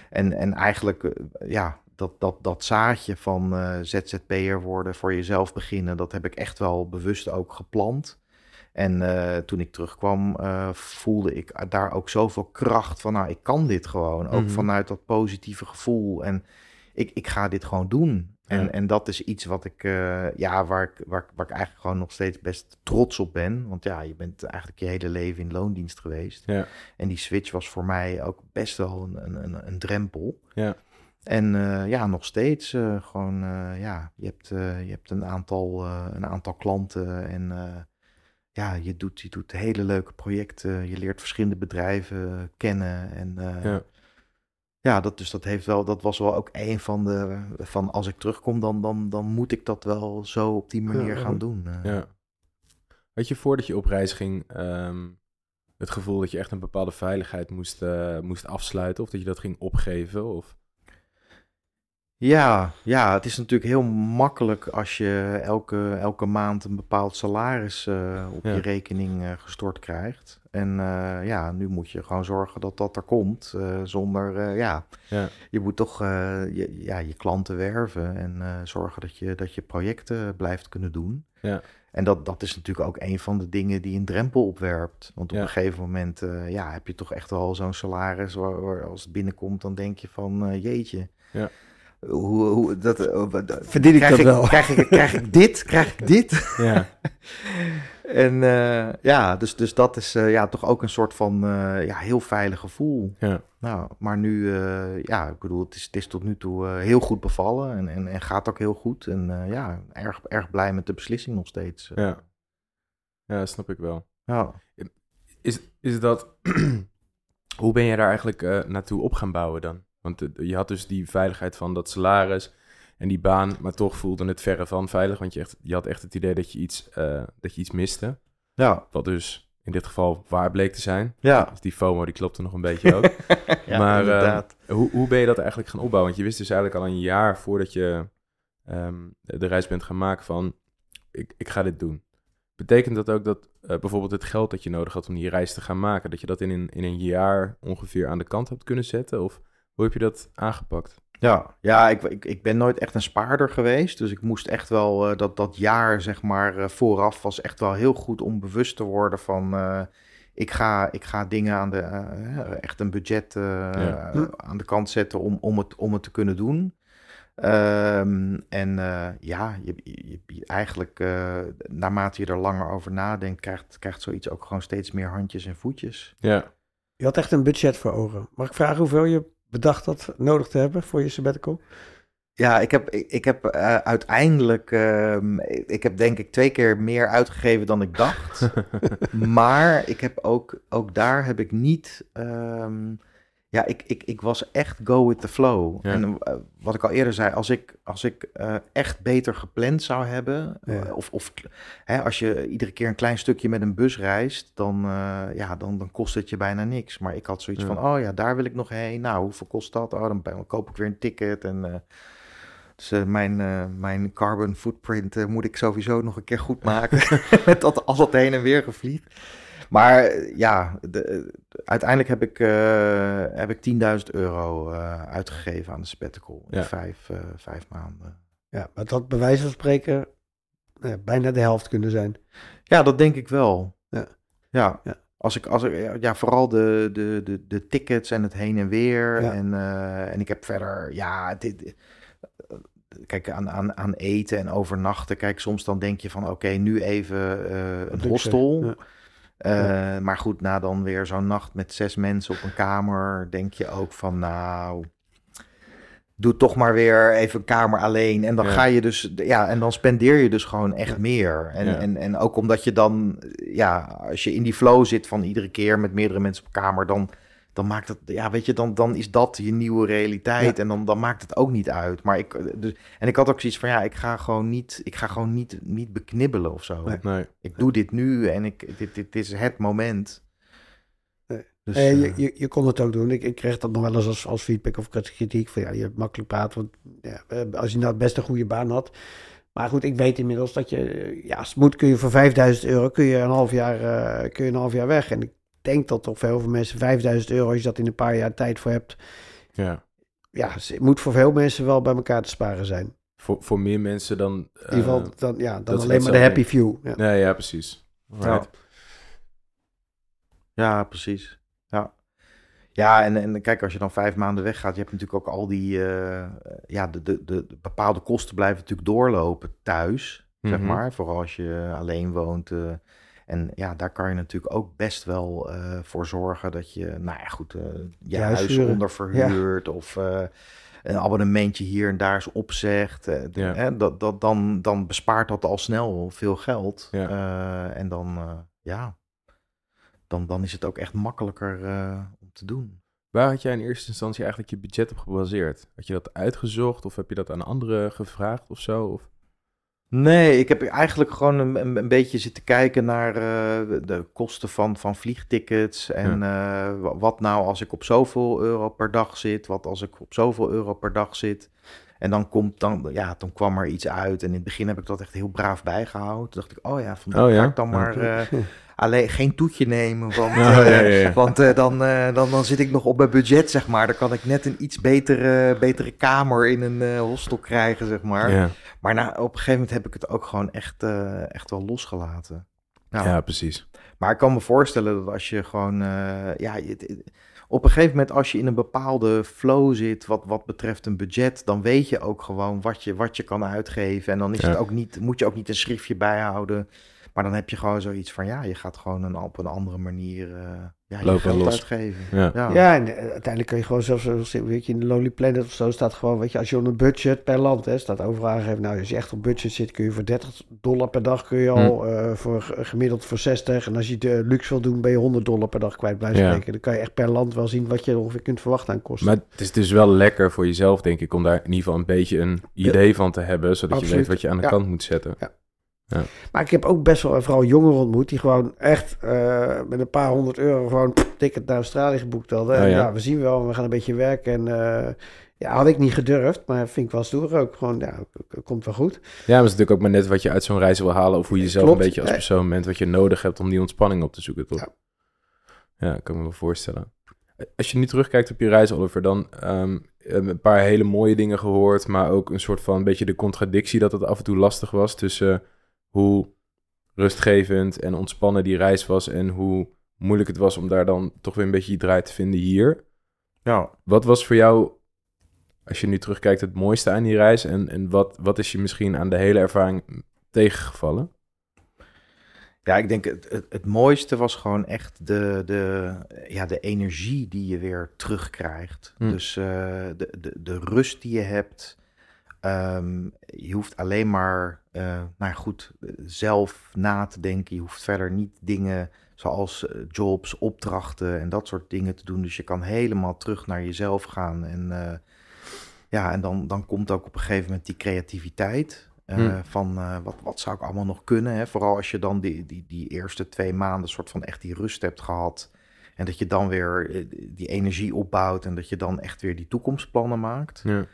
en, en eigenlijk, ja, dat, dat, dat zaadje van ZZP'er worden, voor jezelf beginnen, dat heb ik echt wel bewust ook geplant. En toen ik terugkwam, voelde ik daar ook zoveel kracht van, nou, ik kan dit gewoon. Ook Mhm. vanuit dat positieve gevoel. En ik, ik ga dit gewoon doen. En, Ja. en dat is iets wat ik, eh, ja, waar ik, waar, ik- waar ik eigenlijk gewoon nog steeds best trots op ben. Want ja, je bent eigenlijk je hele leven in loondienst geweest. Ja. En die switch was voor mij ook best wel een, een, een, een drempel. Ja. En eh, ja, nog steeds eh, gewoon, ja, je hebt, je hebt een, aantal, een aantal klanten en ja, je doet, je doet hele leuke projecten. Je leert verschillende bedrijven kennen en Ja. Ja, dat, dus dat, heeft wel, dat was wel ook een van de, van als ik terugkom, dan, dan, dan moet ik dat wel zo op die manier Ja, gaan doen. eh. Ja. Had je voordat je op reis ging ehm, het gevoel dat je echt een bepaalde veiligheid moest, eh, moest afsluiten? Of dat je dat ging opgeven? Of... Ja, ja, het is natuurlijk heel makkelijk als je elke, elke maand een bepaald salaris eh, op Ja. je rekening eh, gestort krijgt. En eh, ja, nu moet je gewoon zorgen dat dat er komt. zonder, ja, Ja. je moet toch je, ja, je klanten werven en zorgen dat je, dat je projecten blijft kunnen doen. Ja. En dat, dat is natuurlijk ook een van de dingen die een drempel opwerpt. Want op Ja. een gegeven moment ja, heb je toch echt wel zo'n salaris waar, waar als het binnenkomt, dan denk je van jeetje. Ja. Hoe, hoe, dat, eh, wat- dat- Verdien ik krijg dat wel? Krijg ik, krijg ik dit? Krijg ik dit? [LAUGHS] Ja. [LAUGHS] en eh, ja, dus, dus dat is eh, ja, toch ook een soort van eh, ja, heel veilig gevoel. Ja. Nou, maar nu, eh, ja, ik bedoel, het is, het is tot nu toe eh, heel goed bevallen en, en, en gaat ook heel goed. En eh, ja, erg, erg blij met de beslissing nog steeds. Ja. Ja, snap ik wel. Ja. Is, is dat... [CLEARS THROAT] Hoe ben je daar eigenlijk eh, naartoe op gaan bouwen dan? Want je had dus die veiligheid van dat salaris en die baan, maar toch voelde het verre van veilig. Want je, echt, je had echt het idee dat je iets, eh, dat je iets miste. Ja, Wat dus in dit geval waar bleek te zijn. ja. Dus die FOMO die klopte nog een beetje ook. [LAUGHS] ja maar eh, inderdaad. hoe, hoe ben je dat eigenlijk gaan opbouwen? Want je wist dus eigenlijk al een jaar voordat je ehm, de reis bent gaan maken van... Ik, ik ga dit doen. Betekent dat ook dat eh, bijvoorbeeld het geld dat je nodig had om die reis te gaan maken... dat je dat in een, in een jaar ongeveer aan de kant hebt kunnen zetten? Of hoe heb je dat aangepakt? Ja, ja ik, ik, ik ben nooit echt een spaarder geweest. Dus ik moest echt wel eh, dat, dat jaar, zeg maar, eh, vooraf was echt wel heel goed om bewust te worden van. eh, ik, ga, ik ga dingen aan de. eh, echt een budget Ja. aan de kant zetten om, om, het, om het te kunnen doen. Ehm, en eh, ja, je, je, je- eigenlijk eh, naarmate je er langer over nadenkt, krijgt, krijgt zoiets ook gewoon steeds meer handjes en voetjes. Ja, Je had echt een budget voor ogen. Mag ik vragen hoeveel je bedacht had nodig te hebben voor je sabbatical? Ja, ik heb, ik, ik heb eh, uiteindelijk, ehm, ik, ik heb denk ik twee keer meer uitgegeven dan ik dacht. [LAUGHS] maar ik heb ook, ook daar heb ik niet, ehm, ja, ik, ik, ik was echt go with the flow. Ja. En eh, wat ik al eerder zei, als ik, als ik eh, echt beter gepland zou hebben, Ja. eh, of, of hè, als je iedere keer een klein stukje met een bus reist, dan, ja, dan, dan kost het je bijna niks. Maar ik had zoiets Ja. van, oh ja, daar wil ik nog heen. Nou, hoeveel kost dat? Oh, dan, dan koop ik weer een ticket en... dus mijn, mijn carbon footprint moet ik sowieso nog een keer goed maken. [LAUGHS] Met dat, als dat heen en weer gevliegd. Maar ja, de, uiteindelijk heb ik, eh, heb ik 10.000 euro eh, uitgegeven aan de sabbatical in Ja. vijf, eh, vijf maanden. Ja, maar dat had bij wijze van spreken bijna de helft kunnen zijn. Ja, dat denk ik wel. Ja. Ja. Ja. Als ik, als ik, ja, vooral de, de, de, de tickets en het heen en weer. Ja. En, eh, en ik heb verder, ja, dit, kijk, aan, aan, aan eten en overnachten. Kijk, soms dan denk je van, oké, nu even eh, een hostel. ja. Eh, Maar goed, na dan weer zo'n nacht met zes mensen op een kamer, denk je ook van, nou, doe toch maar weer even een kamer alleen. En dan Ja. ga je dus, ja, en dan spendeer je dus gewoon echt meer. En, Ja. en, en ook omdat je dan, ja, als je in die flow zit van iedere keer met meerdere mensen op kamer, dan, dan maakt het, ja, weet je, dan, dan is dat je nieuwe realiteit. En dan, dan maakt het ook niet uit. Maar ik, dus, en ik had ook zoiets van, ja, ik ga gewoon niet, ik ga gewoon niet, niet beknibbelen of zo. Nee. nee. Ik doe dit nu en ik, dit, dit, is het moment. Nee. Dus, je, eh, je, je kon het ook doen. Ik, ik kreeg dat nog wel eens als, als feedback of kritiek. Van ja, je hebt makkelijk praten. Want ja, als je nou best een goede baan had. Maar goed, ik weet inmiddels dat je, eh, ja, als het moet kun je voor 5000 euro kun je een half jaar, eh, kun je een half jaar weg. En ik denk dat toch voor heel veel mensen 5000 euro, als je dat in een paar jaar tijd voor hebt. Ja. Ja, het moet voor veel mensen wel bij elkaar te sparen zijn. Voor, voor meer mensen dan... In ieder geval dan, ja, dan dat is alleen maar de happy denk few. Ja. Nee, ja, precies. Alright. Ja, precies. Ja. Ja, en, en kijk, als je dan vijf maanden weggaat, je hebt natuurlijk ook al die, eh, ja, de, de, de de bepaalde kosten blijven natuurlijk doorlopen thuis, zeg Mhm. maar. Vooral als je alleen woont. eh, en ja, daar kan je natuurlijk ook best wel eh, voor zorgen dat je, nou ja, goed, eh, je huis onderverhuurt of eh, een abonnementje hier en daar eens opzegt. Ja. hè, dat, dat, dan, dan bespaart dat al snel veel geld. Ja. En dan, ja, dan, dan is het ook echt makkelijker om te doen. Waar had jij in eerste instantie eigenlijk je budget op gebaseerd? Had je dat uitgezocht of heb je dat aan anderen gevraagd of zo? Of? Nee, ik heb eigenlijk gewoon een, een, beetje zitten kijken naar eh, de kosten van, van vliegtickets. En eh, wa- wat nou als ik op zoveel euro per dag zit, wat als ik op zoveel euro per dag zit. En dan, komt, dan, ja, dan kwam er iets uit. En in het begin heb ik dat echt heel braaf bijgehouden. Toen dacht ik, oh ja, vandaag Oh ja? ga ik dan maar [LAUGHS] alleen geen toetje nemen. Want, eh, [LAUGHS] ja, ja, ja. want eh, dan, eh, dan, dan zit ik nog op mijn budget, zeg maar. Dan kan ik net een iets betere, betere kamer in een hostel krijgen, zeg maar. Maar na, op een gegeven moment heb ik het ook gewoon echt, echt wel losgelaten. Nou, ja, precies. Maar ik kan me voorstellen dat als je gewoon... ja, je- op een gegeven moment als je in een bepaalde flow zit... wat, wat betreft een budget... dan weet je ook gewoon wat je, wat je kan uitgeven. En dan is Ja. het ook niet, moet je ook niet een schriftje bijhouden... Maar dan heb je gewoon zoiets van, ja, je gaat gewoon een, op een andere manier uh, ja, je Lopen geld los. uitgeven. Ja. Ja. Ja, en eh, uiteindelijk kun je gewoon zelfs, zoals, weet je, in de Lonely Planet of zo staat gewoon, weet je, als je op een budget per land, hè, staat overal aangegeven, nou, als je echt op budget zit, kun je voor 30 dollar per dag, kun je al eh, voor gemiddeld voor 60. En als je de luxe wil doen, ben je 100 dollar per dag kwijt Ja. spreken. Dan kan je echt per land wel zien wat je ongeveer kunt verwachten aan kosten. Maar het is dus wel lekker voor jezelf, denk ik, om daar in ieder geval een beetje een idee van te hebben, zodat je weet wat je aan de Ja. kant moet zetten. Maar ik heb ook best wel vooral jongeren ontmoet die gewoon echt eh, met een paar honderd euro gewoon pff, ticket naar Australië geboekt hadden. Oh En ja. ja. we zien wel, we gaan een beetje werken. En eh, ja, had ik niet gedurfd, maar vind ik wel stoer ook. Gewoon, ja, komt wel goed. Ja, maar het is natuurlijk ook maar net wat je uit zo'n reis wil halen, of hoe je zelf Klopt. een beetje als Ja. persoon bent, wat je nodig hebt om die ontspanning op te zoeken, toch? Ja. Ja, kan ik me wel voorstellen. Als je nu terugkijkt op je reis, Oliver, dan heb een paar hele mooie dingen gehoord, maar ook een soort van een beetje de contradictie dat het af en toe lastig was tussen hoe rustgevend en ontspannen die reis was en hoe moeilijk het was om daar dan toch weer een beetje je draai te vinden hier. Ja. Wat was voor jou, als je nu terugkijkt, het mooiste aan die reis? En, en wat, wat is je misschien aan de hele ervaring tegengevallen? Ja, ik denk het, het, het mooiste was gewoon echt de, de, ja, de energie die je weer terugkrijgt. Hm. Dus eh, de, de, de rust die je hebt. Ehm, je hoeft alleen maar, eh, nou ja, goed, eh, zelf na te denken. Je hoeft verder niet dingen zoals eh, jobs, opdrachten en dat soort dingen te doen. Dus je kan helemaal terug naar jezelf gaan. En ja, en dan, dan komt ook op een gegeven moment die creativiteit. Hmm. Van wat, wat zou ik allemaal nog kunnen? Hè? Vooral als je dan die, die, die eerste twee maanden soort van echt die rust hebt gehad. En dat je dan weer die energie opbouwt en dat je dan echt weer die toekomstplannen maakt. Ja.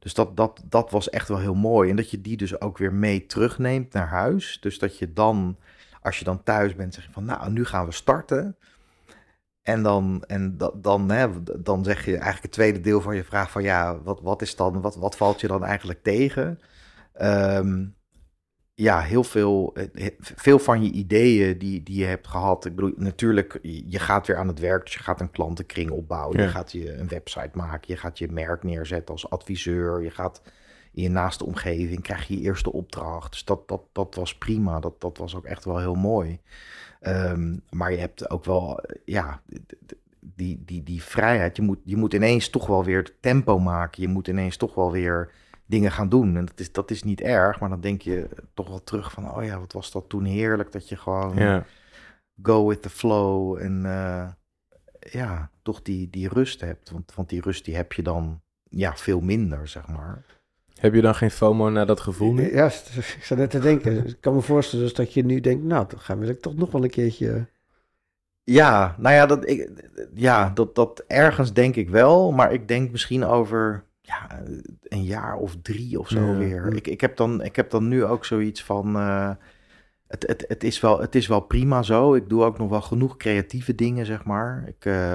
Dus dat, dat, dat was echt wel heel mooi. En dat je die dus ook weer mee terugneemt naar huis. Dus dat je dan, als je dan thuis bent, zeg je van nou, nu gaan we starten. En dan, en dan, hè, dan zeg je eigenlijk het tweede deel van je vraag van ja, wat, wat is dan, wat, wat valt je dan eigenlijk tegen? Ehm, ja, heel veel, eh, veel van je ideeën die, die je hebt gehad. Ik bedoel, natuurlijk, je gaat weer aan het werk, dus je gaat een klantenkring opbouwen. Ja. Je gaat je een website maken, je gaat je merk neerzetten als adviseur. Je gaat in je naaste omgeving, krijg je je eerste opdracht. Dus dat, dat, dat was prima, dat, dat was ook echt wel heel mooi. Ehm, maar je hebt ook wel, eh, ja, die, die, die vrijheid. Je moet, je moet ineens toch wel weer tempo maken. Je moet ineens toch wel weer dingen gaan doen. En dat is, dat is niet erg, maar dan denk je toch wel terug van, oh ja, wat was dat toen heerlijk dat je gewoon Ja. go with the flow en eh, ja, toch die, die rust hebt. Want, want die rust die heb je dan ja, veel minder, zeg maar. Heb je dan geen FOMO naar dat gevoel nu? Ja, [LAUGHS] ik zat net te denken. [LAUGHS] Ik kan me voorstellen dus dat je nu denkt, nou, dan gaan wil ik toch nog wel een keertje... Ja, nou ja, dat, ik, ja dat, dat ergens denk ik wel, maar ik denk misschien over ja, een jaar of drie of zo Ja. weer. Ik, ik, heb dan, ik heb dan nu ook zoiets van, eh, het, het, het, is wel, het is wel prima zo. Ik doe ook nog wel genoeg creatieve dingen, zeg maar. Ik, eh,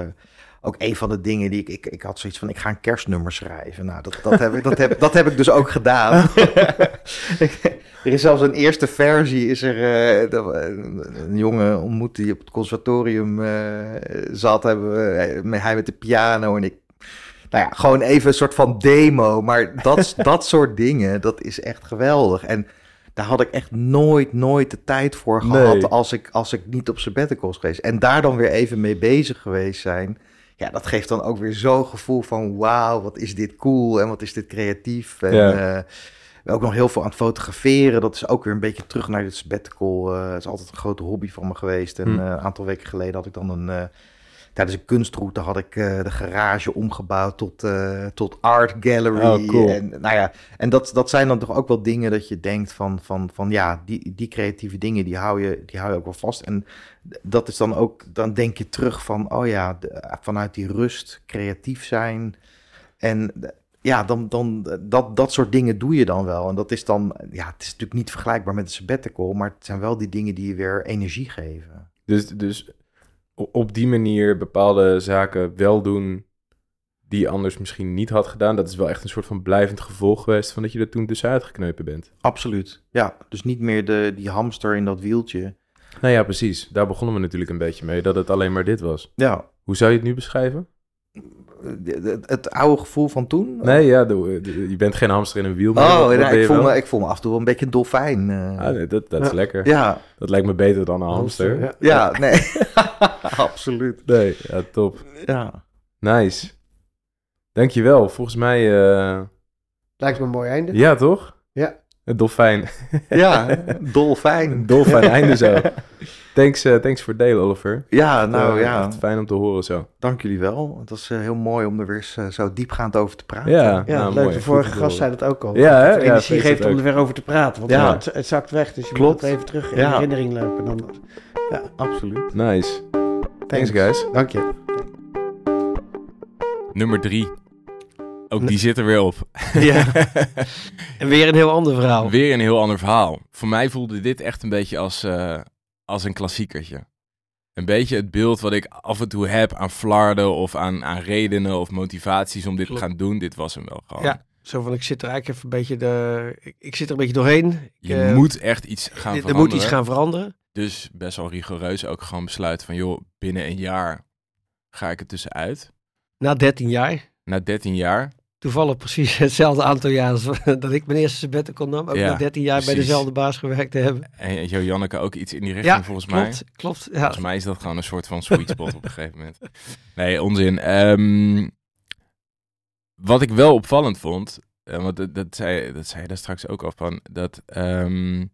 ook een van de dingen die ik, ik, ik had zoiets van, ik ga een kerstnummer schrijven. Nou, dat, dat, heb, ik, dat, heb, dat heb ik dus ook gedaan. [LAUGHS] [LAUGHS] er is zelfs een eerste versie, is er eh, een, jongen ontmoet die op het conservatorium eh, zat. Hebben we, eh, hij met de piano en ik. Nou ja, gewoon even een soort van demo. Maar dat, [LAUGHS] dat soort dingen, dat is echt geweldig. En daar had ik echt nooit, nooit de tijd voor gehad Nee. als, ik, als ik niet op sabbatical was geweest. En daar dan weer even mee bezig geweest zijn. Ja, dat geeft dan ook weer zo'n gevoel van wauw, wat is dit cool en wat is dit creatief. En Ja. eh, ook nog heel veel aan het fotograferen. Dat is ook weer een beetje terug naar het sabbatical. eh het is altijd een grote hobby van me geweest. En Hm. eh, een aantal weken geleden had ik dan een... tijdens een kunstroute had ik eh, de garage omgebouwd tot, eh, tot art gallery. Oh, cool. En, nou ja, en dat, dat zijn dan toch ook wel dingen dat je denkt van, van, van ja, die, die creatieve dingen, die hou, je, die hou je ook wel vast. En dat is dan ook, dan denk je terug van, oh ja, de- vanuit die rust creatief zijn. En ja, dan, dan, dat, dat soort dingen doe je dan wel. En dat is dan, ja, het is natuurlijk niet vergelijkbaar met een sabbatical, maar het zijn wel die dingen die je weer energie geven. Dus, dus op die manier bepaalde zaken wel doen die je anders misschien niet had gedaan. Dat is wel echt een soort van blijvend gevolg geweest van dat je er toen tussenuit geknepen bent. Absoluut. Ja, dus niet meer de, die hamster in dat wieltje. Nou ja, precies. Daar begonnen we natuurlijk een beetje mee, dat het alleen maar dit was. Ja, Hoe zou je het nu beschrijven? Het oude gevoel van toen? Nee, ja, de- je bent geen hamster in een wiel. Oh, wat- wat ja, ben je ik, voel wel? me, ik voel me af en toe wel een beetje een dolfijn. eh. Ah, nee, dat, dat is Ja. lekker. ja, Dat lijkt me beter dan een hamster. Ja. ja, nee. [LAUGHS] Absoluut. Nee, ja, top. Ja. Nice. Dankjewel. Volgens mij, eh, Lijkt me een mooi einde. ja toch? Ja. Een dolfijn. Ja, [LAUGHS] dolfijn. Een dolfijn einde zo. [LAUGHS] Thanks, eh, thanks voor het delen, Oliver. Ja, nou Eh, ja, fijn om te horen zo. dank jullie wel. Het was eh, heel mooi om er weer eens, zo diepgaand over te praten. Ja, Ja, nou, leuk. mooi. De vorige Goed gast zei dat ook al. Ja, hè? Ja, energie geeft om er weer over te praten. Want Ja. het, het zakt weg, dus je Klopt. moet het even terug in Ja. herinnering lopen. Dan, Absoluut. Nice. Thanks, guys. Dank je. Nummer drie. Ook die zit er weer op. [LAUGHS] Ja. En weer een heel ander verhaal. Weer een heel ander verhaal. Voor mij voelde dit echt een beetje als, eh, als een klassiekertje. Een beetje het beeld wat ik af en toe heb aan flarden of aan, aan redenen of motivaties om dit Klopt. te gaan doen. Dit was hem wel gewoon. Ja. Zo van, ik zit er eigenlijk even een beetje, de, ik, ik zit er een beetje doorheen. Ik, Je eh, moet echt iets gaan er veranderen. moet iets gaan veranderen. Dus best wel rigoureus ook gewoon besluiten van... joh, binnen een jaar ga ik er tussenuit. Na 13 jaar. Na 13 jaar. Toevallig precies [LAUGHS] hetzelfde aantal jaar als [LAUGHS] dat ik mijn eerste sabbatical nam. Ook Ja, na 13 jaar bij dezelfde baas gewerkt te hebben. En Jo Janneke ook iets in die richting Ja, volgens mij. klopt. Klopt. Ja. Volgens mij is dat gewoon een soort van sweet spot op een gegeven moment. Nee, onzin. Ehm, wat ik wel opvallend vond, eh, want dat, dat, zei, dat zei je daar straks ook al van, dat ehm,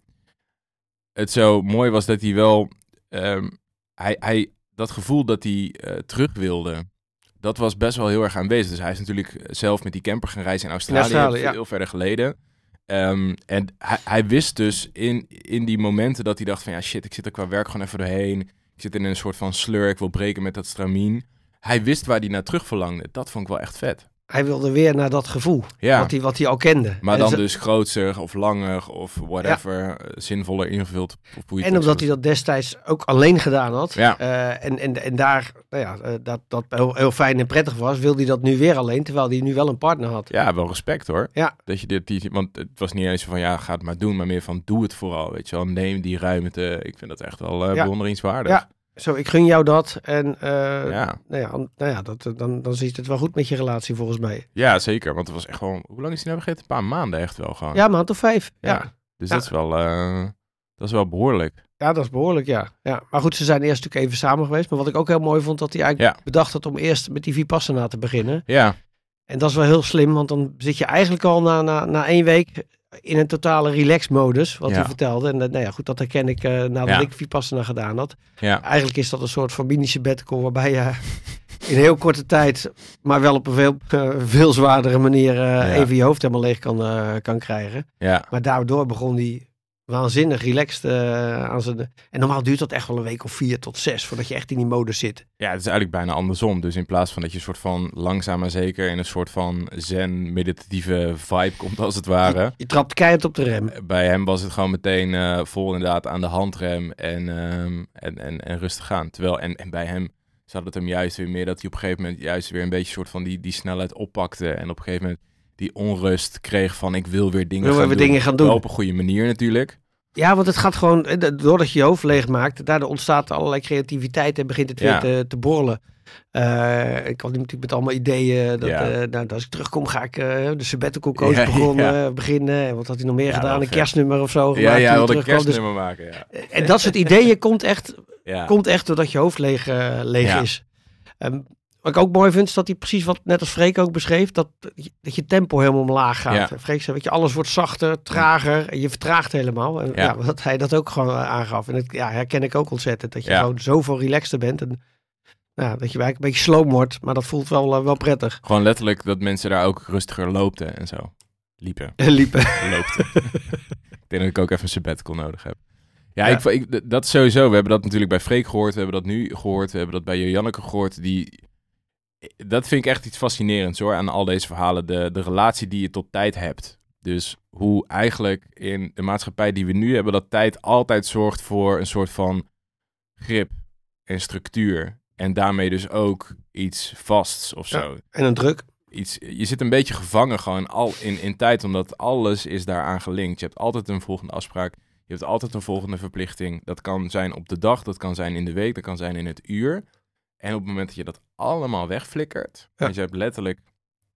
het zo mooi was dat hij wel, ehm, hij, hij, dat gevoel dat hij eh, terug wilde, dat was best wel heel erg aanwezig. Dus hij is natuurlijk zelf met die camper gaan reizen in Australië, Australië, veel ja. verder geleden. Ehm, en hij, hij wist dus in, in die momenten dat hij dacht van ja shit, ik zit er qua werk gewoon even doorheen. Ik zit in een soort van slur, ik wil breken met dat stramien. Hij wist waar hij naar terug verlangde. Dat vond ik wel echt vet. Hij wilde weer naar dat gevoel. Ja, Wat, hij, wat hij al kende. maar En dan ze- dus groter of langer of whatever, eh, zinvoller ingevuld. Of En omdat hij dat destijds ook alleen gedaan had. Ja. eh, en, en, en daar, nou ja, eh, dat, dat heel, heel fijn en prettig was, wilde hij dat nu weer alleen. Terwijl hij nu wel een partner had. Ja, wel respect hoor. Ja. Dat je dit, die, want het was niet eens van ja, ga het maar doen, maar meer van doe het vooral, weet je wel. Neem die ruimte. Ik vind dat echt wel Ja. bewonderingswaardig. Ja. Zo, ik gun jou dat. En eh, Ja. nou ja, nou ja dat, dan, dan zit het wel goed met je relatie volgens mij. Ja, zeker. Want het was echt gewoon, hoe lang is hij nou vergeten? Een paar maanden echt wel gewoon. Ja, maand of vijf. Ja. Ja. Dus dat is wel, eh, dat is wel behoorlijk. Ja, dat is behoorlijk, ja. ja. Maar goed, ze zijn eerst natuurlijk even samen geweest. Maar wat ik ook heel mooi vond, dat hij eigenlijk Ja. bedacht had om eerst met die Vipassana te beginnen. Ja, En dat is wel heel slim, want dan zit je eigenlijk al na, na, na één week in een totale relax-modus, wat Ja. hij vertelde. En dat- nou ja, goed, dat herken ik eh, nadat Ja. ik Vipassana gedaan had. ja. Eigenlijk is dat een soort van mini-sabbatical waarbij je in heel korte tijd, maar wel op een veel, eh, veel zwaardere manier eh, even je hoofd helemaal leeg kan, eh, kan krijgen. ja. Maar daardoor begon hij waanzinnig relaxed eh, aan zijn... En normaal duurt dat echt wel een week of vier tot zes voordat je echt in die modus zit. Ja, het is eigenlijk bijna andersom. Dus in plaats van dat je een soort van langzaam maar zeker in een soort van zen meditatieve vibe komt als het ware. Je trapt keihard op de rem. Bij hem was het gewoon meteen eh, vol inderdaad aan de handrem en, ehm, en, en, en rustig aan. Terwijl, en, en bij hem zat het hem juist weer meer dat hij op een gegeven moment juist weer een beetje soort van die, die snelheid oppakte. En op een gegeven moment die onrust kreeg van ik wil weer dingen Wil gaan weer doen. dingen gaan doen. Op een goede manier natuurlijk. Ja, want het gaat gewoon, eh, doordat je je hoofd leeg maakt, daardoor ontstaat allerlei creativiteit en begint het weer Ja. te, te borrelen. Eh, ik had natuurlijk met allemaal ideeën. Dat, Ja. eh, nou, als ik terugkom, ga ik de sabbatical coach [LAUGHS] Ja, begonnen, ja. beginnen. En wat had hij nog meer gedaan? Een kerstnummer of zo. Ja, ja, toen wil hij een. Dus- kerstnummer maken. Ja. en dat soort ideeën komt echt, [LAUGHS] komt echt doordat je hoofd leeg, leeg is. Ehm, wat ik ook mooi vind, is dat hij precies wat, net als Freek ook beschreef, dat, dat je tempo helemaal omlaag gaat. Ja. Freek zei, weet je, alles wordt zachter, trager en je vertraagt helemaal. En Ja. ja. dat hij dat ook gewoon eh, aangaf. En dat ja, herken ik ook ontzettend, dat je Ja. gewoon zoveel relaxter bent. En ja, dat je eigenlijk een beetje sloom wordt, maar dat voelt wel, eh, wel prettig. Gewoon letterlijk dat mensen daar ook rustiger loopten en zo. Liepen. [LAUGHS] Liepen. Loopten. [LAUGHS] ik denk dat ik ook even een sabbatical nodig heb. Ja, Ja. Ik, dat sowieso. We hebben dat natuurlijk bij Freek gehoord. We hebben dat nu gehoord. We hebben dat bij Janneke gehoord. Die, dat vind ik echt iets fascinerends hoor, aan al deze verhalen. De, de relatie die je tot tijd hebt. Dus hoe eigenlijk in de maatschappij die we nu hebben, dat tijd altijd zorgt voor een soort van grip en structuur. En daarmee dus ook iets vasts of Ja. zo En een druk. iets, je zit een beetje gevangen gewoon al in, in tijd, omdat alles is daaraan gelinkt. Je hebt altijd een volgende afspraak, je hebt altijd een volgende verplichting. Dat kan zijn op de dag, dat kan zijn in de week, dat kan zijn in het uur. En op het moment dat je dat allemaal wegflikkert, Ja. dus je hebt letterlijk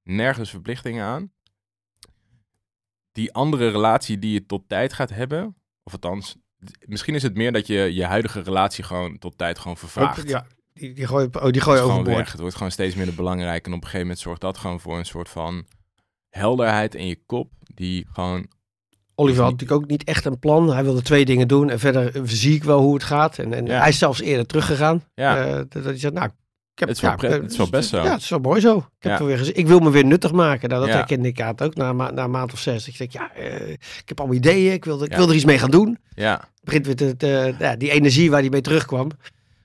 nergens verplichtingen aan, die andere relatie die je tot tijd gaat hebben, of althans, misschien is het meer dat je je huidige relatie gewoon tot tijd gewoon vervaagt. Ja, die, die gooi je, oh, die gooi je overboord. weg. Het wordt gewoon steeds minder belangrijk. En op een gegeven moment zorgt dat gewoon voor een soort van helderheid in je kop. Die gewoon, Oliver had natuurlijk ook niet echt een plan. Hij wilde twee dingen doen. En verder eh, zie ik wel hoe het gaat. En, en Ja. hij is zelfs eerder teruggegaan. ja, Eh, dat hij zei, nou, ik heb, Het is wel eh, het is wel best zo. Ja, het is wel mooi zo. Ik, Ja. weer gezien. ik wil me weer nuttig maken. Nou, dat Ja. herkende ik ook na, na een maand of zes. Ik denk, ja, eh, ik heb allemaal ideeën. Ik wil, ik wil er iets mee gaan doen. ja, begint weer te, die energie waar hij mee terugkwam.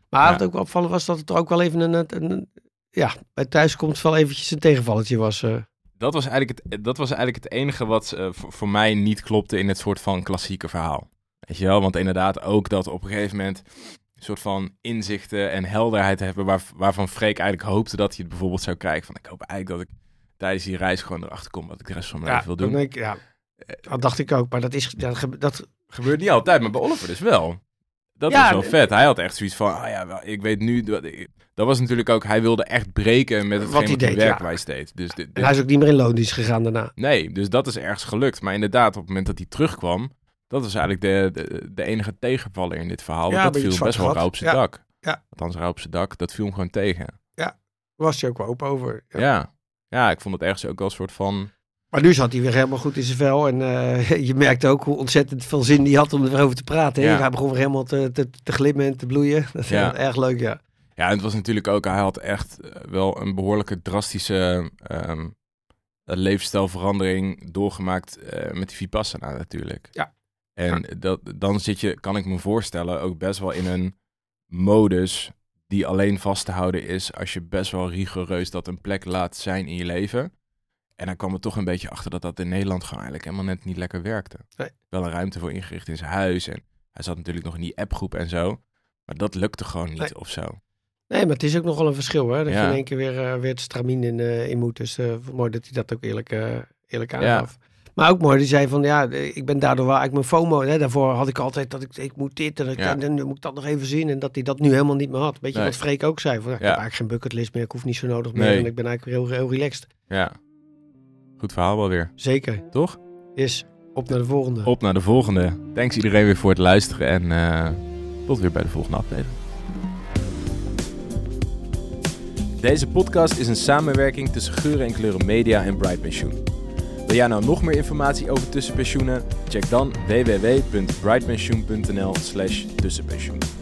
Maar wat ook wel opvallen was dat het er ook wel even een, een, een- ja, bij thuiskomst wel eventjes een tegenvalletje was. eh. Dat was eigenlijk het, dat was eigenlijk het enige wat eh, voor, voor mij niet klopte in het soort van klassieke verhaal. Weet je wel? Want inderdaad ook dat op een gegeven moment een soort van inzichten en helderheid hebben waar, waarvan Freek eigenlijk hoopte dat hij het bijvoorbeeld zou krijgen. Van ik hoop eigenlijk dat ik tijdens die reis gewoon erachter kom wat ik de rest van mijn ja, leven wil doen. ik, ja, dat dacht ik ook. Maar dat is, dat dat, Gebeurt niet altijd, maar bij Oliver dus wel. Dat Ja, was wel vet. Hij had echt zoiets van, ah ja, wel, ik weet nu... Dat, was natuurlijk ook, hij wilde echt breken met hetgeen Wat hij deed, ja. werkwijs deed. Dus dit, en hij is ook niet meer in loondienst gegaan daarna. nee, dus dat is ergens gelukt. Maar inderdaad, op het moment dat hij terugkwam, dat was eigenlijk de, de, de enige tegenvaller in dit verhaal. Ja, dat viel het best wel rauw op zijn gat. dak. Ja. Althans, rauw op zijn dak, dat viel hem gewoon tegen. Was hij ook wel open over. Ja. Ja. ja. ik vond het ergens ook wel een soort van... Maar nu zat hij weer helemaal goed in zijn vel. En eh, [LAUGHS] je merkte ook hoe ontzettend veel zin hij had om erover te praten. hè. Ja. Hij begon weer helemaal te, te, te glimmen en te bloeien. Dat is [LAUGHS] Ja. erg leuk, ja. Ja, en het was natuurlijk ook, hij had echt eh, wel een behoorlijke drastische ehm, leefstijlverandering doorgemaakt eh, met die Vipassana natuurlijk. Ja. En dat, dan zit je, kan ik me voorstellen, ook best wel in een modus die alleen vast te houden is als je best wel rigoureus dat een plek laat zijn in je leven. En dan kwam er toch een beetje achter dat dat in Nederland gewoon eigenlijk helemaal net niet lekker werkte. Nee. Wel een ruimte voor ingericht in zijn huis en hij zat natuurlijk nog in die appgroep en zo. Maar dat lukte gewoon niet Nee. of zo. Nee, maar het is ook nogal een verschil, hè. Dat Ja. je in één keer weer, eh, weer het stramien in, eh, in moet. Dus eh, mooi dat hij dat ook eerlijk, eerlijk aangaf. Maar ook mooi, die zei van, ja, ik ben daardoor wel eigenlijk mijn FOMO. Hè, daarvoor had ik altijd dat ik, ik moet dit en, ik, Ja. en dan moet ik dat nog even zien. En dat hij dat nu helemaal niet meer had. Weet je Nee. wat Freek ook zei? Van, ja, ik heb eigenlijk geen bucketlist meer, ik hoef niet zo nodig meer. Nee. En ik ben eigenlijk weer heel, heel relaxed. Ja. Goed verhaal wel weer, Zeker. toch? Is op naar de volgende. Op naar de volgende. Thanks iedereen weer voor het luisteren en tot weer bij de volgende aflevering. Deze podcast is een samenwerking tussen Geuren en Kleuren Media en Bright Pensioen. Wil jij nou nog meer informatie over tussenpensioenen? Check dan www.brightpensioen.nl slash tussenpensioen.